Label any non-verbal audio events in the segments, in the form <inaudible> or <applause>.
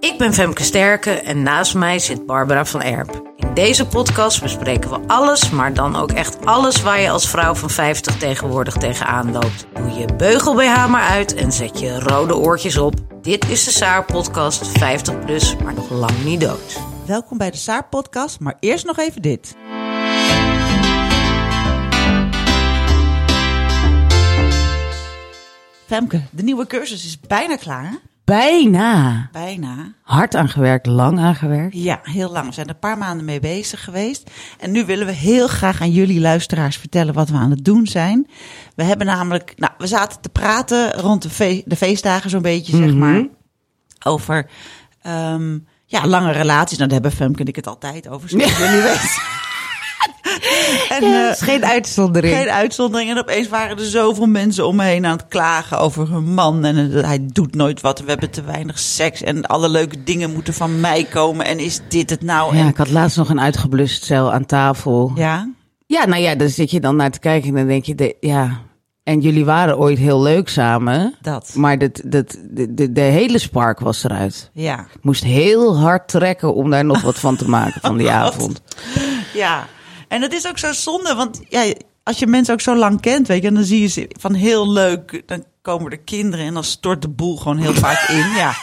Ik ben Femke Sterke en naast mij zit Barbara van Erp. In deze podcast bespreken we alles, maar dan ook echt alles waar je als vrouw van 50 tegenwoordig tegenaan loopt. Doe je beugel BH maar uit en zet je rode oortjes op. Dit is de Saar podcast 50 plus, maar nog lang niet dood. Welkom bij de Saar podcast, maar eerst nog even dit. Femke, de nieuwe cursus is bijna klaar. Bijna. Bijna. Hard aan gewerkt, lang aan gewerkt. Ja, heel lang. We zijn er een paar maanden mee bezig geweest. En nu willen we heel graag aan jullie luisteraars vertellen wat we aan het doen zijn. We hebben namelijk, nou, we zaten te praten rond de, fe- de feestdagen zo'n beetje, zeg maar. Over ehm, ja, lange relaties. Nou, daar hebben Femke en ik het altijd over, zoals jullie <laughs> weten. <laughs> en, Ja, eh, geen uitzondering. geen uitzondering. En opeens waren er zoveel mensen om me heen aan het klagen over hun man. En eh, hij doet nooit wat. We hebben te weinig seks. En alle leuke dingen moeten van mij komen. En is dit het nou? Ja, En, ik had laatst nog een uitgeblust cel aan tafel. Ja. ja, nou ja, daar zit je dan naar te kijken en dan denk je, de, ja. En jullie waren ooit heel leuk samen. dat. Maar dat, dat, de, de, de hele spark was eruit. Ja, moest heel hard trekken om daar nog wat van te maken van die <laughs> avond. ja. En het is ook zo zonde. Want ja, als je mensen ook zo lang kent, weet je. En dan zie je ze van heel leuk. Dan komen er kinderen en dan stort de boel gewoon heel <laughs> vaak in. Ja.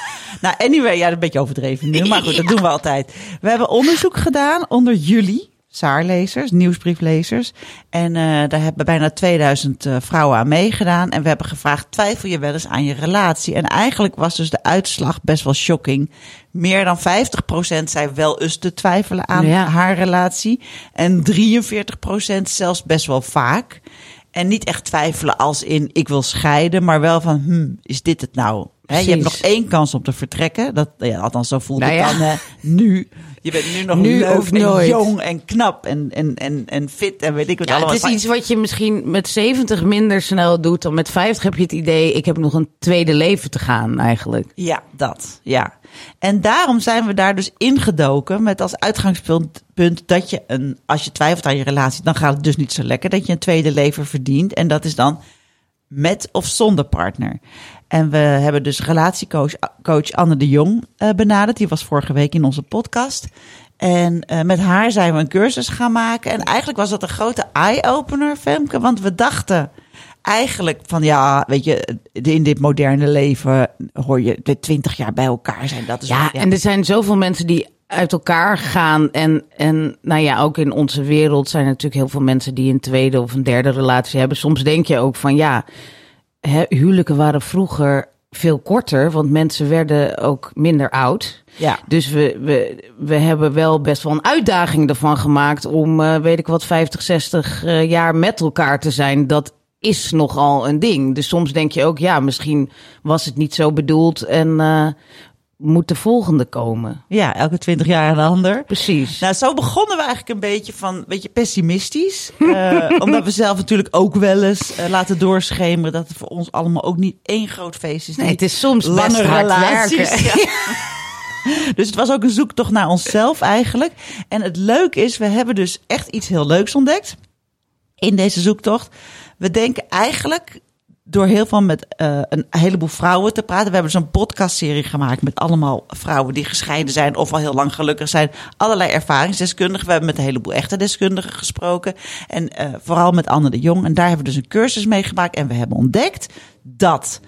Nou, anyway, ja, dat een beetje overdreven nu. Maar goed, dat doen we altijd. We hebben onderzoek gedaan onder jullie. Saarlezers, nieuwsbrieflezers. En eh, daar hebben bijna 2000 eh, vrouwen aan meegedaan. En we hebben gevraagd: twijfel je wel eens aan je relatie? En eigenlijk was dus de uitslag best wel shocking. Meer dan 50% zei wel eens te twijfelen aan Ja. haar relatie. En 43% zelfs best wel vaak. En niet echt twijfelen als in ik wil scheiden, maar wel van hmm, is dit het nou? Je hebt nog één kans om te vertrekken. Dat, ja, althans, zo voelt Nou het ja. dan nu. Je bent nu nog Nu leuk of en nooit. jong en knap en, en, en, en fit en weet ik wat Ja, allemaal. het is iets wat je misschien met 70 minder snel doet dan met 50 heb je het idee, ik heb nog een tweede leven te gaan eigenlijk. Ja, dat. Ja. En daarom zijn we daar dus ingedoken met als uitgangspunt punt dat je een, als je twijfelt aan je relatie, dan gaat het dus niet zo lekker dat je een tweede leven verdient. En dat is dan met of zonder partner. En we hebben dus relatiecoach coach Anne de Jong eh, benaderd. Die was vorige week in onze podcast. En eh, met haar zijn we een cursus gaan maken. En eigenlijk was dat een grote eye-opener, Femke. Want we dachten eigenlijk van ja, weet je, in dit moderne leven hoor je de twintig jaar bij elkaar zijn. Dat is Ja, en er zijn zoveel mensen die uit elkaar gaan. En, en nou ja, ook in onze wereld zijn er natuurlijk heel veel mensen die een tweede of een derde relatie hebben. Soms denk je ook van ja, hè, huwelijken waren vroeger veel korter, want mensen werden ook minder oud. Ja. Dus we, we, we hebben wel best wel een uitdaging ervan gemaakt om, eh, weet ik wat, 50, 60 eh, jaar met elkaar te zijn. Dat is nogal een ding. Dus soms denk je ook, ja, misschien was het niet zo bedoeld en eh, moet de volgende komen. ja, elke twintig jaar een ander. Precies. Nou, zo begonnen we eigenlijk een beetje van, een beetje pessimistisch. <laughs> Eh, omdat we zelf natuurlijk ook wel eens eh, laten doorschemeren dat het voor ons allemaal ook niet één groot feest is. nee, het is soms lange best hard relaties. werken. <laughs> Ja. Dus het was ook een zoektocht naar onszelf eigenlijk. En het leuke is, we hebben dus echt iets heel leuks ontdekt in deze zoektocht. We denken eigenlijk door heel veel met eh, een heleboel vrouwen te praten. We hebben zo'n podcastserie gemaakt met allemaal vrouwen die gescheiden zijn of al heel lang gelukkig zijn. Allerlei ervaringsdeskundigen. We hebben met een heleboel echte deskundigen gesproken. En eh, vooral met Anne de Jong. En daar hebben we dus een cursus mee gemaakt. En we hebben ontdekt dat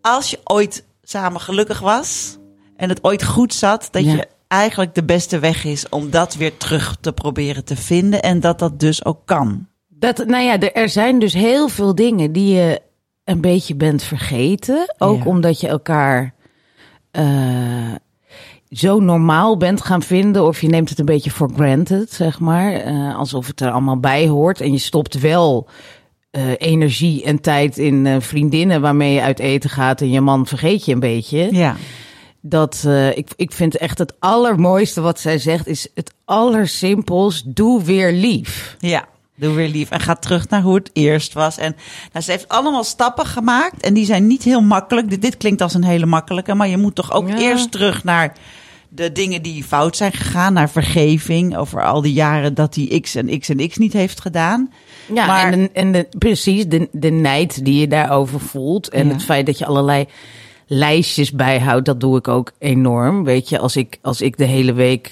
als je ooit samen gelukkig was en het ooit goed zat, dat Ja. je eigenlijk de beste weg is om dat weer terug te proberen te vinden. En dat dat dus ook kan. Dat, nou ja, er, zijn dus heel veel dingen die je een beetje bent vergeten. Ook Ja. omdat je elkaar eh, zo normaal bent gaan vinden. Of je neemt het een beetje for granted, zeg maar. Eh, alsof het er allemaal bij hoort. En je stopt wel eh, energie en tijd in vriendinnen waarmee je uit eten gaat en je man vergeet je een beetje. Ja. Dat ik, ik vind echt het allermooiste wat zij zegt is het allersimpels. Doe weer lief. Ja, doe weer lief. En ga terug naar hoe het eerst was. En nou, ze heeft allemaal stappen gemaakt. En die zijn niet heel makkelijk. Dit, dit klinkt als een hele makkelijke. Maar je moet toch ook Ja. eerst terug naar de dingen die fout zijn gegaan. Naar vergeving over al die jaren dat hij X en X en X niet heeft gedaan. Ja, Maar- en, de, en de, precies de, de nijd die je daarover voelt. En Ja. het feit dat je allerlei lijstjes bijhoudt, dat doe ik ook enorm. Weet je, als ik, als ik de hele week eh,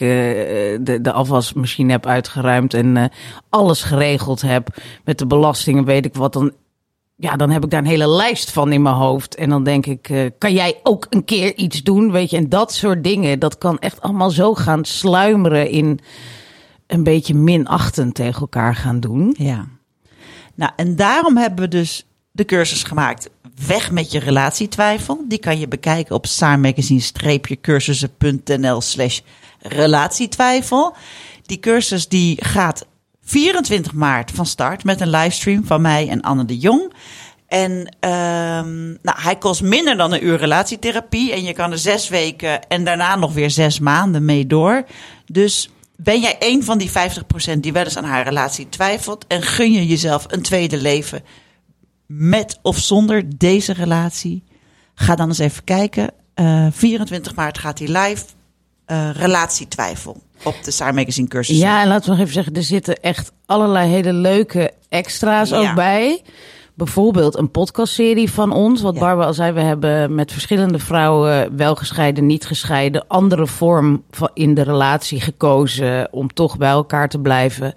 de, de afwasmachine heb uitgeruimd en eh, alles geregeld heb met de belastingen, weet ik wat, dan, ja, dan heb ik daar een hele lijst van in mijn hoofd. En dan denk ik, eh, kan jij ook een keer iets doen? Weet je, en dat soort dingen, dat kan echt allemaal zo gaan sluimeren in een beetje minachtend tegen elkaar gaan doen. Ja. Nou, en daarom hebben we dus de cursus gemaakt. Weg met je relatietwijfel. Die kan je bekijken op saarmagazine-cursussen.nl slash relatietwijfel. Die cursus die gaat 24 maart van start met een livestream van mij en Anne de Jong. En ehm, nou, hij kost minder dan een uur relatietherapie. En je kan er zes weken en daarna nog weer zes maanden mee door. Dus ben jij een van die 50% die wel eens aan haar relatie twijfelt? En gun je jezelf een tweede leven met of zonder deze relatie? Ga dan eens even kijken. Eh, 24 maart gaat hij live. eh, relatietwijfel op de Saar Magazine cursus. Ja, en laten we nog even zeggen, er zitten echt allerlei hele leuke extra's Ja. ook bij. Bijvoorbeeld een podcastserie van ons. Wat Ja. Barbara al zei, we hebben met verschillende vrouwen, wel gescheiden, niet gescheiden, andere vorm van in de relatie gekozen om toch bij elkaar te blijven.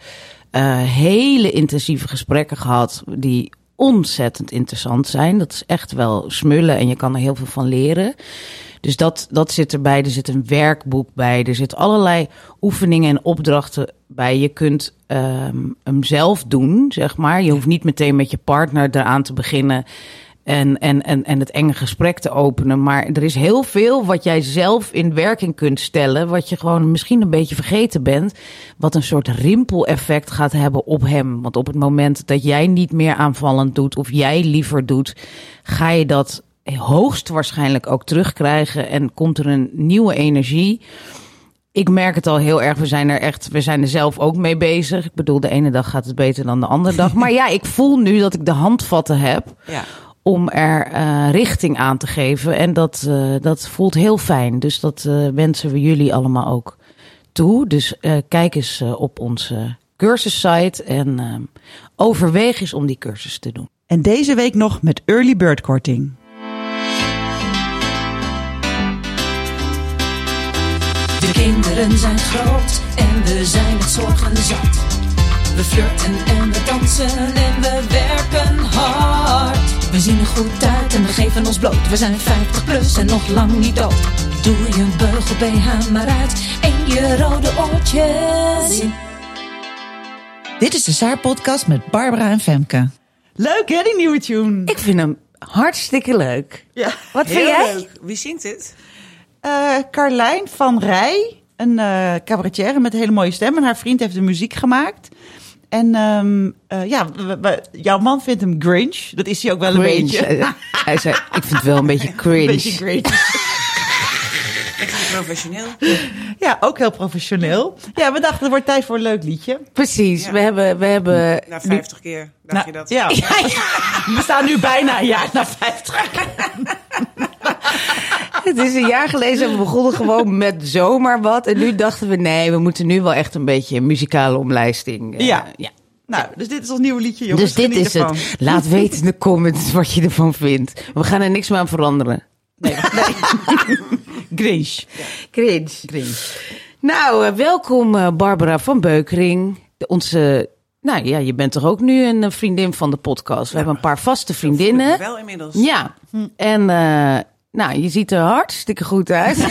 Eh, hele intensieve gesprekken gehad die ontzettend interessant zijn. Dat is echt wel smullen en je kan er heel veel van leren. Dus dat, dat zit erbij. Er zit een werkboek bij. Er zitten allerlei oefeningen en opdrachten bij. Je kunt ehm, hem zelf doen, zeg maar. Je hoeft niet meteen met je partner eraan te beginnen. En, en, en, en het enge gesprek te openen. Maar er is heel veel wat jij zelf in werking kunt stellen. Wat je gewoon misschien een beetje vergeten bent. Wat een soort rimpeleffect gaat hebben op hem. Want op het moment dat jij niet meer aanvallend doet. Of jij liever doet. Ga je dat hoogstwaarschijnlijk ook terugkrijgen. En komt er een nieuwe energie. Ik merk het al heel erg. We zijn er echt, we zijn er zelf ook mee bezig. Ik bedoel, de ene dag gaat het beter dan de andere dag. <laughs> Maar ja, ik voel nu dat ik de handvatten heb Ja. Om er eh, richting aan te geven. En dat, eh, dat voelt heel fijn. Dus dat eh, wensen we jullie allemaal ook toe. Dus eh, kijk eens op onze cursussite en overweeg eens om die cursus te doen. En deze week nog met early bird korting. De kinderen zijn groot en we zijn het zorgen zat. We flirten en we dansen en we werken hard. We zien er goed uit en we geven ons bloot. We zijn 50 plus en nog lang niet dood. Doe je beugel BH maar uit en je rode oortjes. Dit is de Saar podcast met Barbara en Femke. Leuk hè, die nieuwe tune. Ik vind hem hartstikke leuk. Ja. Wat vind Heel jij? leuk. Wie zingt dit? Eh, Carlijn van Rij, een eh cabaretière met een hele mooie stem. En haar vriend heeft de muziek gemaakt. En ehm, eh, ja, we- we- jouw man vindt hem Grinch. Dat is hij ook wel een Cringe. beetje. Hij zei, ik vind het wel een <laughs> beetje cringe. Een beetje Grinch. Echt professioneel. Ja, ook heel professioneel. Ja, we dachten, het wordt tijd voor een leuk liedje. Precies, Ja. we hebben, we hebben Na 50 keer dacht je dat. Nou, <laughs> Ja, we staan nu bijna een jaar na 50. <laughs> <laughs> Het is een jaar geleden we begonnen gewoon met zomaar wat. En nu dachten we, nee, we moeten nu wel echt een beetje een muzikale omlijsting. eh, Ja. ja. Nou, dus dit is ons nieuwe liedje, jongens. Dus dit is ervan. het. Laat weten in de comments wat je ervan vindt. We gaan er niks meer aan veranderen. Nee, <laughs> nee. <laughs> Grinch. Cringe. Grinch. Nou, eh, welkom eh, Barbara van Beukering. De- onze, nou ja, je bent toch ook nu een vriendin van de podcast. We hebben een paar vaste vriendinnen. Wel inmiddels. Ja, en eh, nou, je ziet er hartstikke goed uit. <laughs>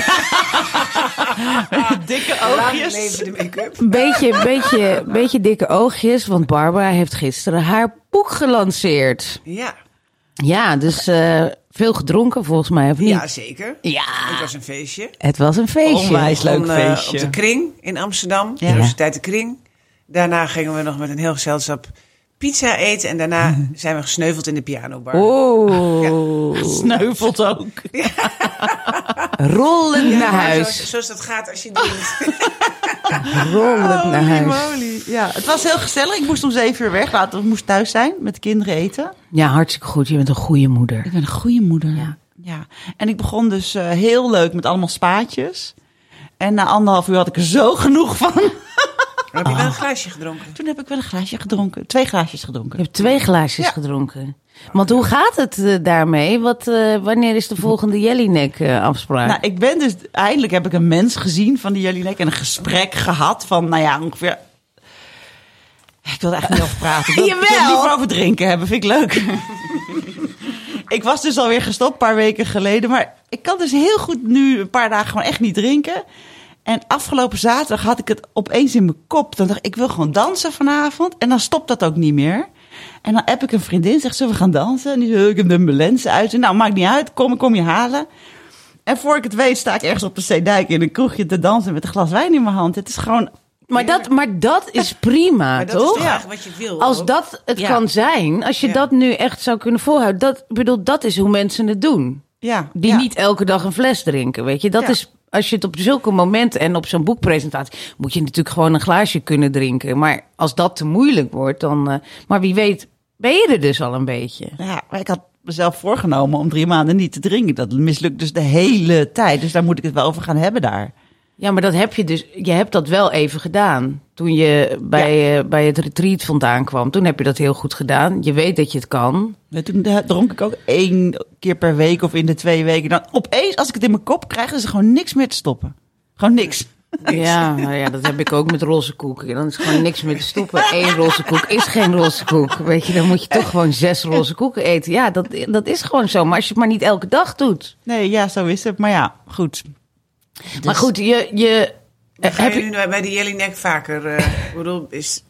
Dikke Lang oogjes. leven de make-up. Een beetje, beetje, beetje dikke oogjes, want Barbara heeft gisteren haar boek gelanceerd. Ja. Ja, dus eh, veel gedronken volgens mij, of niet? ja, zeker. Ja, Het was een feestje. het was een feestje. Onwijs leuk Om, eh, feestje. op de Kring in Amsterdam. Ja. Universiteit de Kring. Daarna gingen we nog met een heel gezelschap pizza eten en daarna zijn we gesneuveld in de pianobar. Oh, Sneuvelt ook. rollend Ja, naar huis. Zoals, zoals dat gaat als je drinkt. <laughs> Rollend naar huis. moly. Ja, het was heel gezellig. Ik moest om zeven uur weg. Later, ik moest thuis zijn met de kinderen eten. Ja, hartstikke goed. Je bent een goede moeder. Ik ben een goede moeder. Ja. ja. En ik begon dus eh, heel leuk met allemaal spaatjes. En na anderhalf uur had ik er zo genoeg van. Maar heb je wel een glaasje gedronken? Toen heb ik wel een glaasje gedronken. Twee glaasjes Je gedronken. hebt twee glaasjes Ja. gedronken. Want hoe gaat het eh, daarmee? Wat, eh, wanneer is de volgende Jellinek eh, afspraak? Nou, ik ben dus... Eindelijk heb ik een mens gezien van die Jellinek. En een gesprek gehad van, nou ja, ongeveer... Ik wil er eigenlijk niet over praten. Ik wil, <laughs> ik wil het liever over drinken hebben. Vind ik leuk. <laughs> ik was dus alweer gestopt, een paar weken geleden. Maar ik kan dus heel goed nu een paar dagen gewoon echt niet drinken. En afgelopen zaterdag had ik het opeens in mijn kop. Dan dacht ik, ik wil gewoon dansen vanavond. En dan stopt dat ook niet meer. En dan heb ik een vriendin, zegt ze, we gaan dansen. En die zegt, ik heb de lenzen uit. En nou, maakt niet uit, kom, ik kom je halen. En voor ik het weet sta ik ergens op de Zeedijk in een kroegje te dansen met een glas wijn in mijn hand. Het is gewoon... maar, dat, maar dat is prima, Maar dat toch? is toch eigenlijk wat je wil? Als ook? dat het Ja. kan zijn, als je Ja. dat nu echt zou kunnen volhouden, dat, bedoel, dat is hoe mensen het doen. Ja, Die ja. niet elke dag een fles drinken, weet je. Dat Ja. is, als je het op zulke momenten en op zo'n boekpresentatie, moet je natuurlijk gewoon een glaasje kunnen drinken. Maar als dat te moeilijk wordt, dan, eh, maar wie weet, ben je er dus al een beetje. Ja, maar ik had mezelf voorgenomen om drie maanden niet te drinken. Dat mislukt dus de hele tijd. Dus daar moet ik het wel over gaan hebben daar. Ja, maar dat heb je dus, je hebt dat wel even gedaan. Toen je bij, eh, bij het retreat vandaan kwam, toen heb je dat heel goed gedaan. Je weet dat je het kan. Ja, Toen dronk ik ook één keer per week of in de twee weken. Dan opeens, als ik het in mijn kop krijg, is er gewoon niks meer te stoppen. Gewoon niks. Ja, nou ja, dat heb ik ook met roze koek. Dan is gewoon niks meer te stoppen. Eén roze koek is geen roze koek. Weet je, dan moet je toch gewoon zes roze koeken eten. Ja, dat, dat is gewoon zo. Maar als je het maar niet elke dag doet. Nee, ja, zo is het. Maar ja, goed. Maar goed, je... je Dan ga heb je je, nu bij die Jellinek vaker... eh, ik bedoel, is,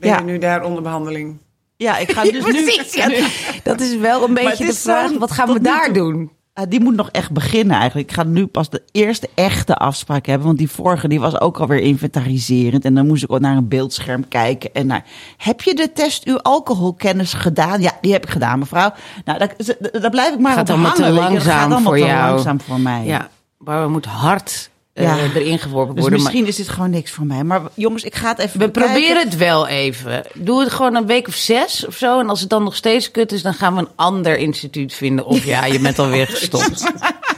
ben Ja. je nu daar onder behandeling? Ja, ik ga <laughs> dus <laughs> nu... Dat is wel een beetje de vraag. Wat gaan we daar doen? Ah, die moet nog echt beginnen eigenlijk. Ik ga nu pas de eerste echte afspraak hebben. Want die vorige die was ook alweer inventariserend. En dan moest ik ook naar een beeldscherm kijken. En naar, heb je de test uw alcoholkennis gedaan? Ja, die heb ik gedaan, mevrouw. Nou, daar, daar blijf ik maar Gaat op allemaal te hangen. Dat gaat langzaam allemaal voor te jou. langzaam voor mij. Ja, maar we moeten hard eh, Ja. erin geworpen Dus worden. maar- misschien is dit gewoon niks voor mij. Maar jongens, ik ga het even We bekijken. proberen het wel even. Doe het gewoon een week of zes of zo. En als het dan nog steeds kut is, dan gaan we een ander instituut vinden. Of ja, je bent alweer gestopt. <laughs>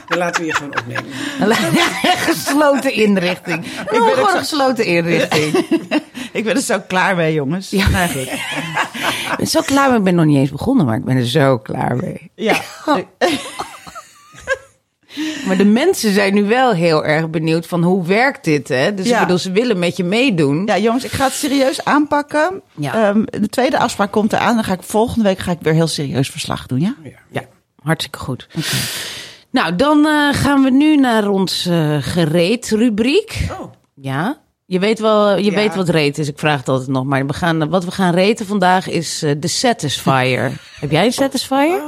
Dan laten we je gewoon opnemen. gesloten inrichting. Ik ben gewoon een gesloten inrichting. <laughs> Ik ben er zo klaar mee, jongens. Ja, nou, goed. Ik ben zo klaar mee. Ik ben nog niet eens begonnen, maar ik ben er zo klaar mee. ja. <laughs> Maar de mensen zijn nu wel heel erg benieuwd van hoe werkt dit, hè? Dus Ja. ik bedoel, ze willen met je meedoen. Ja, jongens, ik ga het serieus aanpakken. Ja. Ehm, de tweede afspraak komt eraan. Dan ga ik volgende week ga ik weer heel serieus verslag doen, ja? Ja, hartstikke goed. Nou, dan eh, gaan we nu naar ons eh gereed rubriek. Oh, Ja, je weet wel, je Ja. weet wat reet is. Ik vraag het altijd nog, maar we gaan, wat we gaan reten vandaag is eh, de Satisfier. <laughs> Heb jij een Satisfier?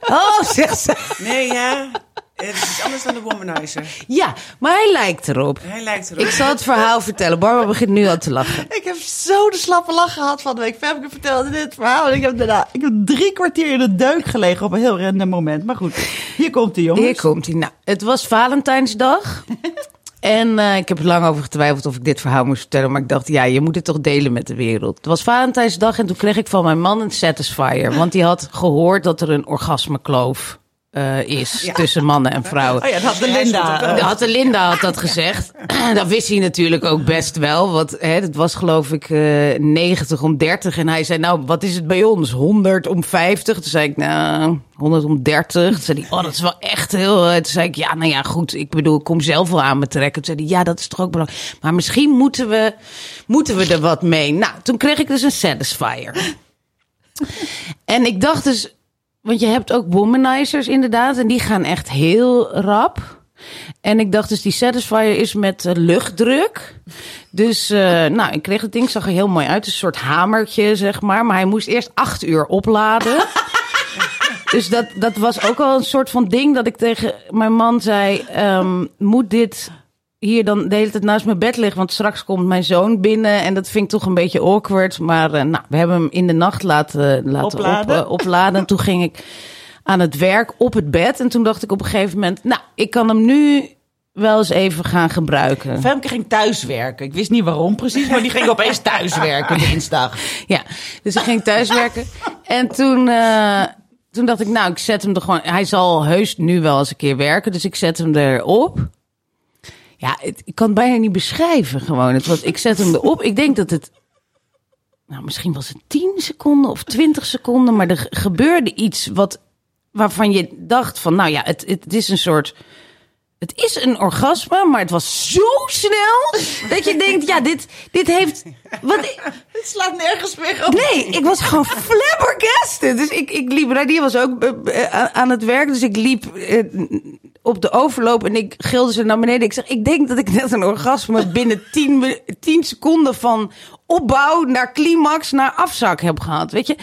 Oh, <laughs> zegt ze. nee, ja. Het is iets anders dan de womanizer. Ja, maar hij lijkt erop. Hij lijkt erop. Ik zal het verhaal vertellen. Barbara begint nu al te lachen. Ik heb zo de slappe lach gehad van de week. Femke vertelde dit verhaal. En ik heb daarna ik heb drie kwartier in de deuk gelegen op een heel random moment. Maar goed, hier komt de jongens. Hier komt hij. Nou, het was Valentijnsdag. <laughs> En eh, ik heb er lang over getwijfeld of ik dit verhaal moest vertellen. Maar ik dacht, ja, je moet het toch delen met de wereld. Het was Valentijnsdag en toen kreeg ik van mijn man een Satisfier. Want die had gehoord dat er een orgasmekloof eh, is Ja. tussen mannen en vrouwen. Oh ja, dat had de Linda. had de Linda had dat gezegd. <clears throat> dat wist hij natuurlijk ook best wel. Want hè, het was geloof ik eh 90 om 30. En hij zei, nou, wat is het bij ons? 100 om 50? Toen zei ik, nou, 100 om 30. Toen zei hij, oh, dat is wel echt heel... eh, Toen zei ik, ja, nou ja, goed. Ik bedoel, ik kom zelf wel aan me trekken. Toen zei hij, ja, dat is toch ook belangrijk. Maar misschien moeten we, moeten we er wat mee. Nou, toen kreeg ik dus een Satisfier. <laughs> En ik dacht dus, want je hebt ook womanizers inderdaad, en die gaan echt heel rap. En ik dacht dus, die Satisfier is met eh, luchtdruk. Dus, eh, nou, ik kreeg het ding, zag er heel mooi uit. Een soort hamertje, zeg maar. Maar hij moest eerst acht uur opladen. <laughs> dus dat, dat was ook al een soort van ding dat ik tegen mijn man zei... ehm, moet dit hier dan de hele tijd naast mijn bed lig. Want straks komt mijn zoon binnen. En dat vind ik toch een beetje awkward. Maar eh, nou, we hebben hem in de nacht laten, laten Opladen. Op, eh, opladen. Toen ging ik aan het werk op het bed. En toen dacht ik op een gegeven moment... Nou, ik kan hem nu wel eens even gaan gebruiken. Femke ging thuiswerken. Ik wist niet waarom precies, maar die ging <laughs> opeens thuiswerken dinsdag. Ja, dus ik ging thuiswerken. en toen, eh, toen dacht ik, nou, ik zet hem er gewoon... Hij zal heus nu wel eens een keer werken, dus ik zet hem erop. Ja, het, ik kan het bijna niet beschrijven gewoon. Het was, ik zet hem erop. Ik denk dat het... Nou, misschien was het 10 seconden of 20 seconden, maar er ge- gebeurde iets wat, waarvan je dacht van, nou ja, het, het is een soort... Het is een orgasme, maar het was zo snel dat je denkt, ja, dit, dit heeft... Wat, Het slaat nergens meer op. Nee, ik was gewoon flabbergasted. Dus ik, ik liep, Radier was ook eh, eh, aan het werk, dus ik liep eh, op de overloop en ik gilde ze naar beneden. Ik zeg, ik denk dat ik net een orgasme binnen <laughs> 10, mi- 10 seconden van opbouw naar climax naar afzak heb gehad. Weet je,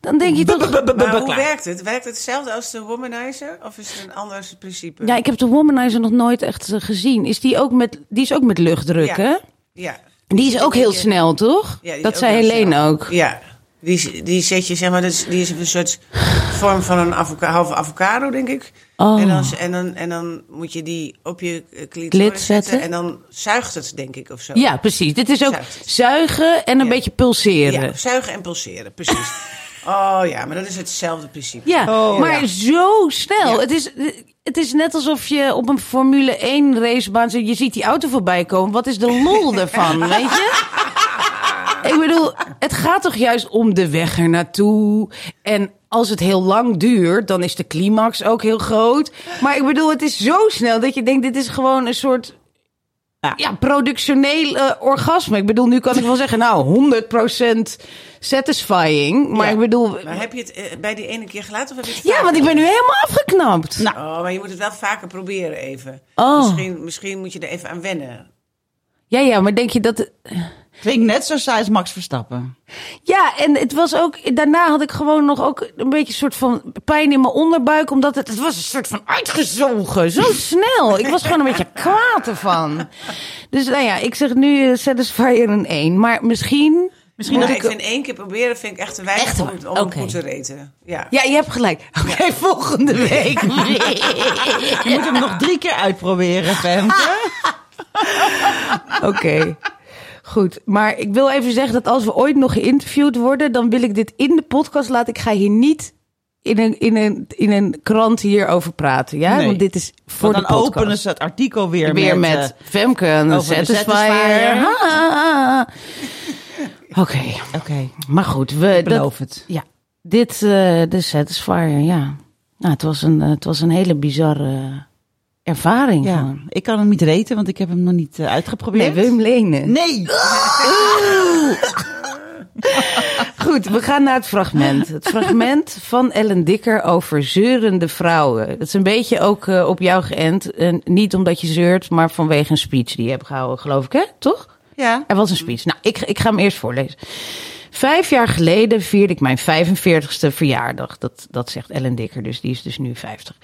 dan denk je toch... Maar hoe werkt het? Werkt het hetzelfde als de womanizer? Of is het een ander principe? Ja, ik heb de womanizer nog nooit echt eh, gezien. Is die ook met, die is ook met luchtdruk, Ja. hè? Ja. Die is ook heel snel, toch? Ja, dat zei Helene ook. Ja. Die, die zet je, zeg maar, die is een soort vorm van een avoca halve avocado, denk ik. Oh. En, dan, en, dan, en dan moet je die op je eh, Klit clitoris zetten. zetten. En dan zuigt het, denk ik, of zo. Ja, precies. Dit is ook zuigen en een Ja. beetje pulseren. Ja, zuigen en pulseren, precies. <laughs> oh ja, maar dat is hetzelfde principe. Ja, Oh, maar ja. zo snel. Ja. Het, is, het is net alsof je op een Formule 1 racebaan zit. Je ziet die auto voorbij komen. Wat is de lol ervan, <laughs> weet je? Ik bedoel, het gaat toch juist om de weg er naartoe. En als het heel lang duurt, dan is de climax ook heel groot. Maar ik bedoel, het is zo snel dat je denkt, dit is gewoon een soort... Ja, productioneel eh, orgasme. Ik bedoel, nu kan ik wel zeggen, nou, 100% satisfying. Maar Ja. ik bedoel, Maar heb je het eh, bij die ene keer gelaten of heb je het ja, want ik ben nu helemaal afgeknapt. Nou, Oh, maar je moet het wel vaker proberen even. Oh. Misschien, misschien moet je er even aan wennen. Ja, ja, maar denk je dat... Klinkt net zo saai als Max Verstappen. Ja, en het was ook... Daarna had ik gewoon nog ook een beetje een soort van pijn in mijn onderbuik. Omdat het... Het was een soort van uitgezogen. Zo <laughs> snel. Ik was gewoon een beetje kwaad ervan. Dus nou ja, ik zeg nu uh, Satisfyer een 1. Maar misschien... Misschien Maar dat ik ik... vind één keer proberen vind ik echt te weinig Echt om, waar? het- om het te reten. Ja. Ja, je hebt gelijk. Oké, <laughs> volgende week. Je moet hem nog drie keer uitproberen, Femke. <laughs> Oké. Goed, maar ik wil even zeggen dat als we ooit nog geïnterviewd worden, dan wil ik dit in de podcast laten. Ik ga hier niet in een, in een, in een krant hierover praten, ja? Nee. Want dit is voor Want de dan podcast. openen ze het artikel weer, Weer met, met... eh, Femke en de over. Oké, Oké, maar goed. We, dat, beloof het. ja, dit, eh, de Satisfyer, ja. Nou, het was een, eh, het was een hele bizarre ervaring Ja, gewoon. ik kan hem niet reten, want ik heb hem nog niet eh, Nee, uitgeprobeerd. wil je hem lenen? Nee! <laughs> Goed, we gaan naar het fragment. Het fragment van Ellen Dikker over zeurende vrouwen. Dat is een beetje ook eh, op jou geënt. En niet omdat je zeurt, maar vanwege een speech die je hebt gehouden, geloof ik, hè? Toch? Ja. Er was een speech. Nou, ik, ik ga hem eerst voorlezen. Vijf jaar geleden vierde ik mijn 45ste verjaardag. Dat, dat zegt Ellen Dikker, dus die is dus nu 50.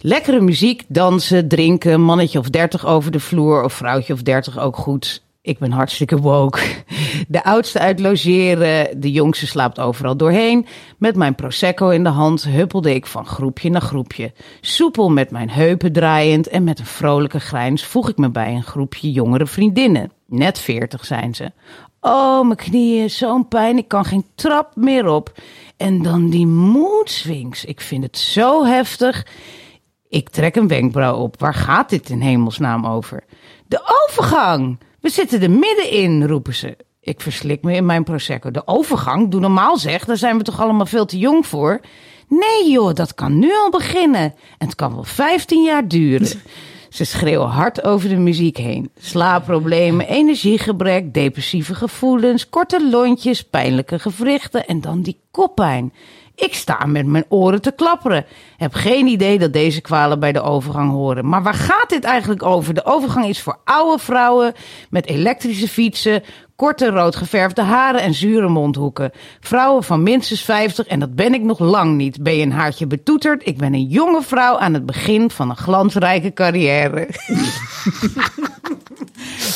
Lekkere muziek, dansen, drinken, mannetje of 30 over de vloer of vrouwtje of 30 ook goed. Ik ben hartstikke woke. <laughs> De oudste uit logeren, de jongste slaapt overal doorheen. Met mijn prosecco in de hand huppelde ik van groepje naar groepje. Soepel met mijn heupen draaiend en met een vrolijke grijns voeg ik me bij een groepje jongere vriendinnen. Net veertig zijn ze. Oh, mijn knieën, zo'n pijn, ik kan geen trap meer op. En dan die mood swings, ik vind het zo heftig. Ik trek een wenkbrauw op. Waar gaat dit in hemelsnaam over? De overgang! We zitten er middenin, roepen ze. Ik verslik me in mijn prosecco. De overgang? Doe normaal zeg, daar zijn we toch allemaal veel te jong voor? Nee joh, dat kan nu al beginnen. En het kan wel 15 jaar duren. Ze schreeuwen hard over de muziek heen. Slaapproblemen, energiegebrek, depressieve gevoelens, korte lontjes, pijnlijke gewrichten en dan die koppijn. Ik sta met mijn oren te klapperen. Heb geen idee dat deze kwalen bij de overgang horen. Maar waar gaat dit eigenlijk over? De overgang is voor oude vrouwen met elektrische fietsen, Korte rood geverfde haren en zure mondhoeken. Vrouwen van minstens 50 en dat ben ik nog lang niet. Ben je een haartje betoeterd? Ik ben een jonge vrouw aan het begin van een glansrijke carrière. <laughs>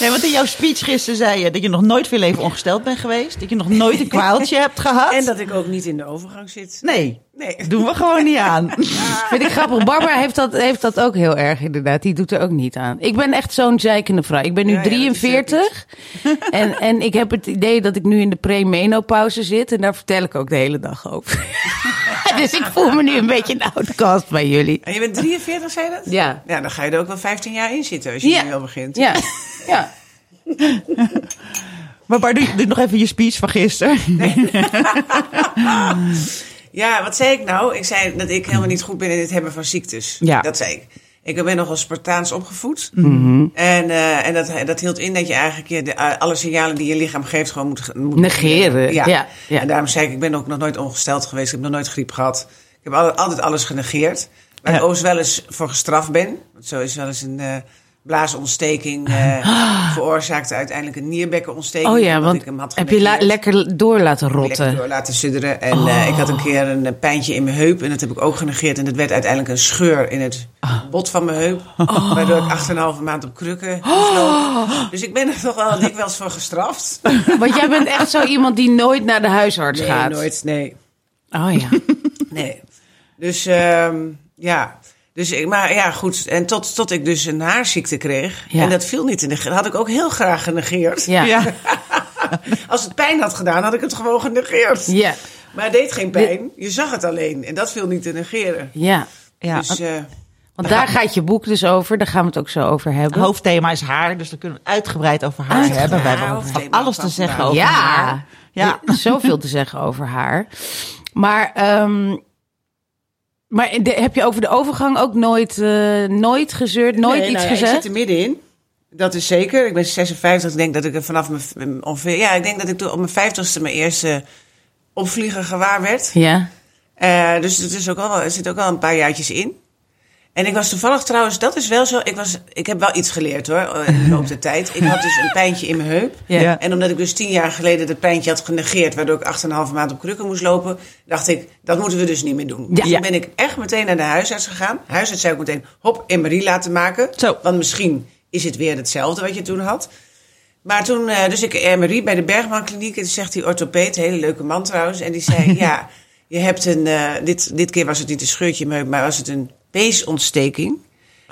Nee, want in jouw speech gisteren zei je dat je nog nooit veel leven ongesteld bent geweest. Dat je nog nooit een kwaaltje hebt gehad. En dat ik ook niet in de overgang zit. Nee, Nee. doen we gewoon niet aan. <laughs> Vind ik grappig. Barbara heeft dat, heeft dat ook heel erg inderdaad. Die doet er ook niet aan. Ik ben echt zo'n zeikende vrouw. Ik ben nu Ja, ja, dat is 43. En, en ik heb het idee dat ik nu in de pre-menopauze zit. En daar vertel ik ook de hele dag over. <laughs> <laughs> dus ik voel me nu een beetje een outcast bij jullie. En je bent 43, zei je dat? Ja. Ja, dan ga je er ook wel 15 jaar in zitten als je Ja. nu al begint. Ja. <laughs> ja. <laughs> Maar Bar, doe, doe nog even je speech van gisteren. Ja, wat zei ik nou? Ik zei dat ik helemaal niet goed ben in het hebben van ziektes. Ja. Dat zei ik. Ik ben nogal Spartaans opgevoed. Mhm. En, eh, en dat, dat hield in dat je eigenlijk je de, eh, alle signalen die je lichaam geeft gewoon moet, moet Negeren, ja, ja. En daarom zei ik, ik ben ook nog nooit ongesteld geweest. Ik heb nog nooit griep gehad. Ik heb al- altijd alles genegeerd. Waar Ja. ik overigens wel eens voor gestraft ben. Want zo is wel eens een eh, blaasontsteking eh, <gasps> veroorzaakte uiteindelijk een nierbekkenontsteking. Oh ja, want ik hem had heb je la- lekker door laten lekker rotten? door laten sudderen. En eh, ik had een keer een eh, pijntje in mijn heup. En dat heb ik ook genegeerd. En dat werd uiteindelijk een scheur in het bot van mijn heup. Waardoor ik 8,5 maand op krukken lopen. Dus ik ben er toch wel dikwijls voor gestraft. <laughs> Want jij bent echt zo iemand die nooit naar de huisarts Nee, gaat. nooit. Nee. Oh ja. <laughs> Nee. Dus ehm, ja. Dus ik, maar ja, goed. En tot, tot ik dus een haarziekte kreeg. Ja. En dat viel niet in de... Dat had ik ook heel graag genegeerd. Ja. Ja. <laughs> Als het pijn had gedaan, had ik het gewoon genegeerd. Ja. Maar het deed geen pijn. Je zag het alleen. En dat viel niet te negeren. ja. Ja, Dus eh, Want daar gaat je boek dus over. Daar gaan we het ook zo over het hebben. hoofdthema is haar, dus dan kunnen we het uitgebreid over haar Uitgebreid hebben. We hebben van alles te zeggen over ja. haar. Ja. Zoveel te zeggen over haar. Maar, ehm, maar de- heb je over de overgang ook nooit, eh, nooit gezeurd, nooit nee, iets nou ja, gezegd? Ik zit er middenin. Dat is zeker. Ik ben 56. Ik denk dat ik er vanaf mijn ongeveer. Ja, ik denk dat ik toen op mijn 50ste mijn eerste opvlieger gewaar werd. Ja. Eh, dus het is ook al, er zit ook al een paar jaartjes in. En ik was toevallig trouwens, dat is wel zo. Ik, was, ik heb wel iets geleerd hoor, eh, in de loop der tijd. Ik had dus een pijntje in mijn heup. Ja. En omdat ik dus tien jaar geleden dat pijntje had genegeerd, waardoor ik 8,5 maand op krukken moest lopen, dacht ik, dat moeten we dus niet meer doen. Ja. Dus toen ben ik echt meteen naar de huisarts gegaan. De huisarts zei ook meteen, hop, MRI laten maken. Zo. Want misschien is het weer hetzelfde wat je toen had. Maar toen, eh, dus ik MRI bij de Bergman Kliniek. En toen zegt die orthopeet, een hele leuke man trouwens. En die zei, <laughs> ja, je hebt een, eh, dit, dit keer was het niet een scheurtje, maar, maar was het een peesontsteking.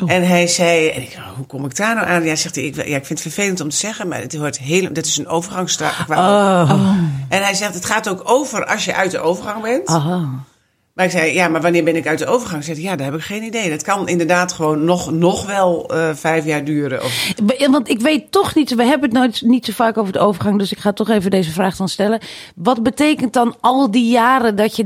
En hij zei, en ik, oh, hoe kom ik daar nou aan? Ja, zegt hij, ik, ja, ik vind het vervelend om te zeggen, maar het hoort heel, dit is een overgangsstraat. Oh. En hij zegt, het gaat ook over als je uit de overgang bent. Oh. Maar ik zei, ja, maar wanneer ben ik uit de overgang? Zei hij, ja, daar heb ik geen idee. Dat kan inderdaad gewoon nog, nog wel eh, vijf jaar duren. Of, Want ik weet toch niet, we hebben het nooit, niet zo vaak over de overgang, dus ik ga toch even deze vraag dan stellen. Wat betekent dan al die jaren dat je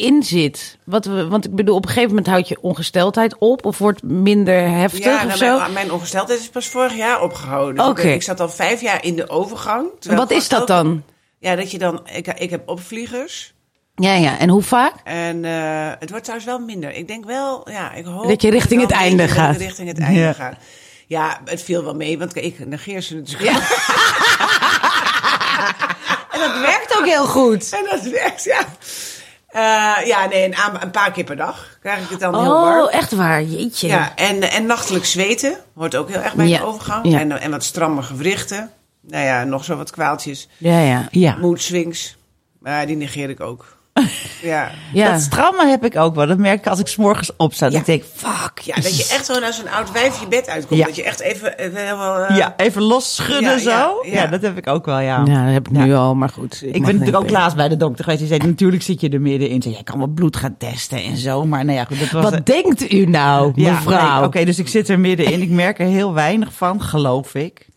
daarin zit? Wat we, want ik bedoel, op een gegeven moment houd je ongesteldheid op of wordt minder heftig ja, of nou, zo? mijn, mijn ongesteldheid is pas vorig jaar opgehouden. Ik Oké. Ik, zat al vijf jaar in de overgang. Wat is dat dan? Ja, dat je dan, ik, ik heb opvliegers. Ja, ja. En hoe vaak? En eh, het wordt trouwens wel minder. Ik denk wel, ja, ik hoop... Dat je richting het einde beetje dat ik gaat. richting het einde Ja. ga. Ja, het viel wel mee, want ik negeer ze natuurlijk. <laughs> En dat werkt ook heel goed. En dat werkt, ja. Eh, ja, nee, een, paar keer per dag krijg ik het dan heel warm. Oh, echt waar. Jeetje. Ja, en, en nachtelijk zweten hoort ook heel erg bij Ja, de overgang. ja. En, en wat stramme gewrichten. Nou ja, nog zo wat kwaaltjes. Ja, ja. Ja. Mood swings. Maar die negeer ik ook. <laughs> ja. ja. Dat strammen heb ik ook wel. Dat merk ik als ik 's morgens opsta. Dat Ja. ik denk, fuck. ja, dat je echt gewoon als een oud wijf je bed uitkomt. Ja. Dat je echt even, even helemaal... eh, Ja, even los schudden Ja, zo. ja, Ja, ja. dat heb ik ook wel, ja. Ja, dat heb ik nu al, maar goed. Ik ben natuurlijk ook laatst bij de dokter geweest. Die zei, natuurlijk zit je er middenin. Zei, jij kan wel bloed gaan testen en zo. Maar nou ja, goed, dat was... Wat denkt u nou, ja, mevrouw? nee, Oké, dus ik zit er middenin. Ik merk er heel weinig van, geloof ik.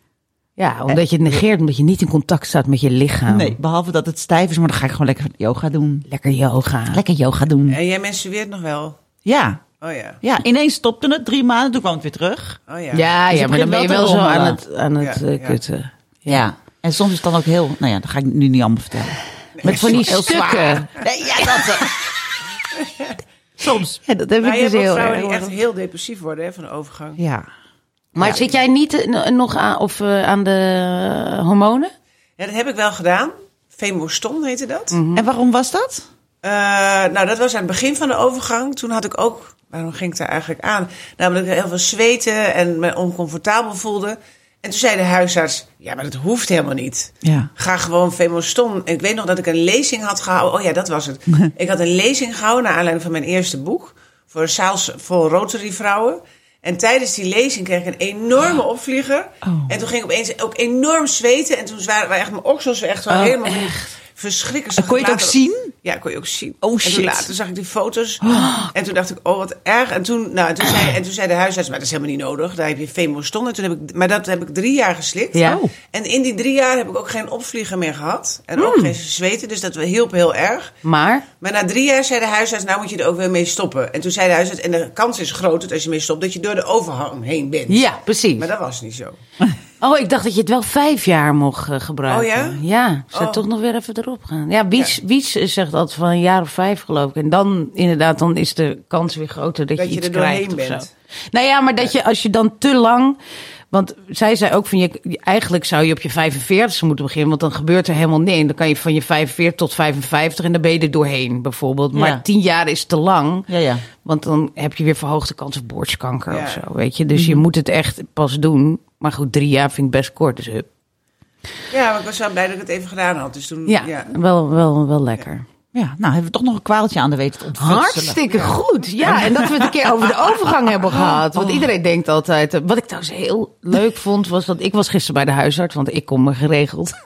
Ja, omdat je het negeert, omdat je niet in contact staat met je lichaam. Nee, behalve dat het stijf is. Maar dan ga ik gewoon lekker yoga doen. Lekker yoga. Lekker yoga doen. En jij menstrueert nog wel? Ja, Oh ja. ja ineens stopte het. Drie maanden, toen kwam het weer terug. Oh ja. Ja, Dus ja maar dan ben je wel zo aan het, aan het Ja, eh, ja. kutten. Ja. En soms is het dan ook heel... Nou ja, dat ga ik nu niet allemaal vertellen. Met van die Heel zwaar. stukken. Nee, ja, dat... <laughs> soms. Ja, dat heb Maar ik je dus heel vrouwen die echt heel depressief worden hè, van de overgang. Ja. Maar zit jij niet eh, nog aan, of, eh, aan de hormonen? Ja, dat heb ik wel gedaan. Femoston heette dat. En waarom was dat? Eh, nou, dat was aan het begin van de overgang. Toen had ik ook, waarom ging ik daar eigenlijk aan? Namelijk heel veel zweten en me oncomfortabel voelde. En toen zei de huisarts, ja, maar dat hoeft helemaal niet. Ja. Ga gewoon Femoston. En ik weet nog dat ik een lezing had gehouden. Oh ja, dat was het. <laughs> ik had een lezing gehouden naar aanleiding van mijn eerste boek. Voor een zaal vol Rotary vrouwen. En tijdens die lezing kreeg ik een enorme opvlieger. Oh. En toen ging ik opeens ook enorm zweten. En toen waren echt mijn oksels echt wel Oh, helemaal verschrikkelijk. En kon je het ook Later- zien? ja, kon je ook zien. Oh, En shit. toen later zag ik die foto's. <gasps> En toen dacht ik, oh, wat erg. En toen, nou, en toen, zei, en toen zei de huisarts, maar dat is helemaal niet nodig. Daar heb je Femoston. En toen heb ik, maar dat heb ik drie jaar geslikt. Ja. Oh. En in die drie jaar heb ik ook geen opvlieger meer gehad. En Hmm. ook geen zweten. Dus dat hielp heel erg. Maar, Maar na drie jaar zei de huisarts, nou moet je er ook weer mee stoppen. En toen zei de huisarts, en de kans is groot dat als je mee stopt, dat je door de overhang heen bent. ja, precies. Maar dat was niet zo. <laughs> Oh, ik dacht dat je het wel vijf jaar mocht eh, gebruiken. Oh ja? Ja, zou Oh. toch nog weer even erop gaan. Ja, Wies, Wies zegt altijd van een jaar of vijf geloof ik. En dan inderdaad, dan is de kans weer groter dat, Dat je je iets er doorheen krijgt of zo. Nou ja, maar dat je als je dan te lang... Want zij zei ook van, je, eigenlijk zou je op je 45 moeten beginnen. Want dan gebeurt er helemaal niks. Dan kan je van je 45 tot 55 en dan ben je er doorheen bijvoorbeeld. Maar Ja. tien jaar is te lang. Ja, ja. Want dan heb je weer verhoogde kans op borstkanker Ja. of zo, weet je. Dus je moet het echt pas doen. Maar goed, drie jaar vind ik best kort, dus hup. Ja, maar ik was wel blij dat ik het even gedaan had. Dus toen, Ja, ja. Wel, wel, wel lekker. Ja, nou hebben we toch nog een kwaaltje aan de weten te ontfutselen. Hartstikke goed. Ja, en dat we het een keer over de overgang hebben gehad. Want iedereen denkt altijd... eh, Wat ik trouwens heel leuk vond, was dat... Ik was gisteren bij de huisarts, want ik kom me geregeld. <laughs>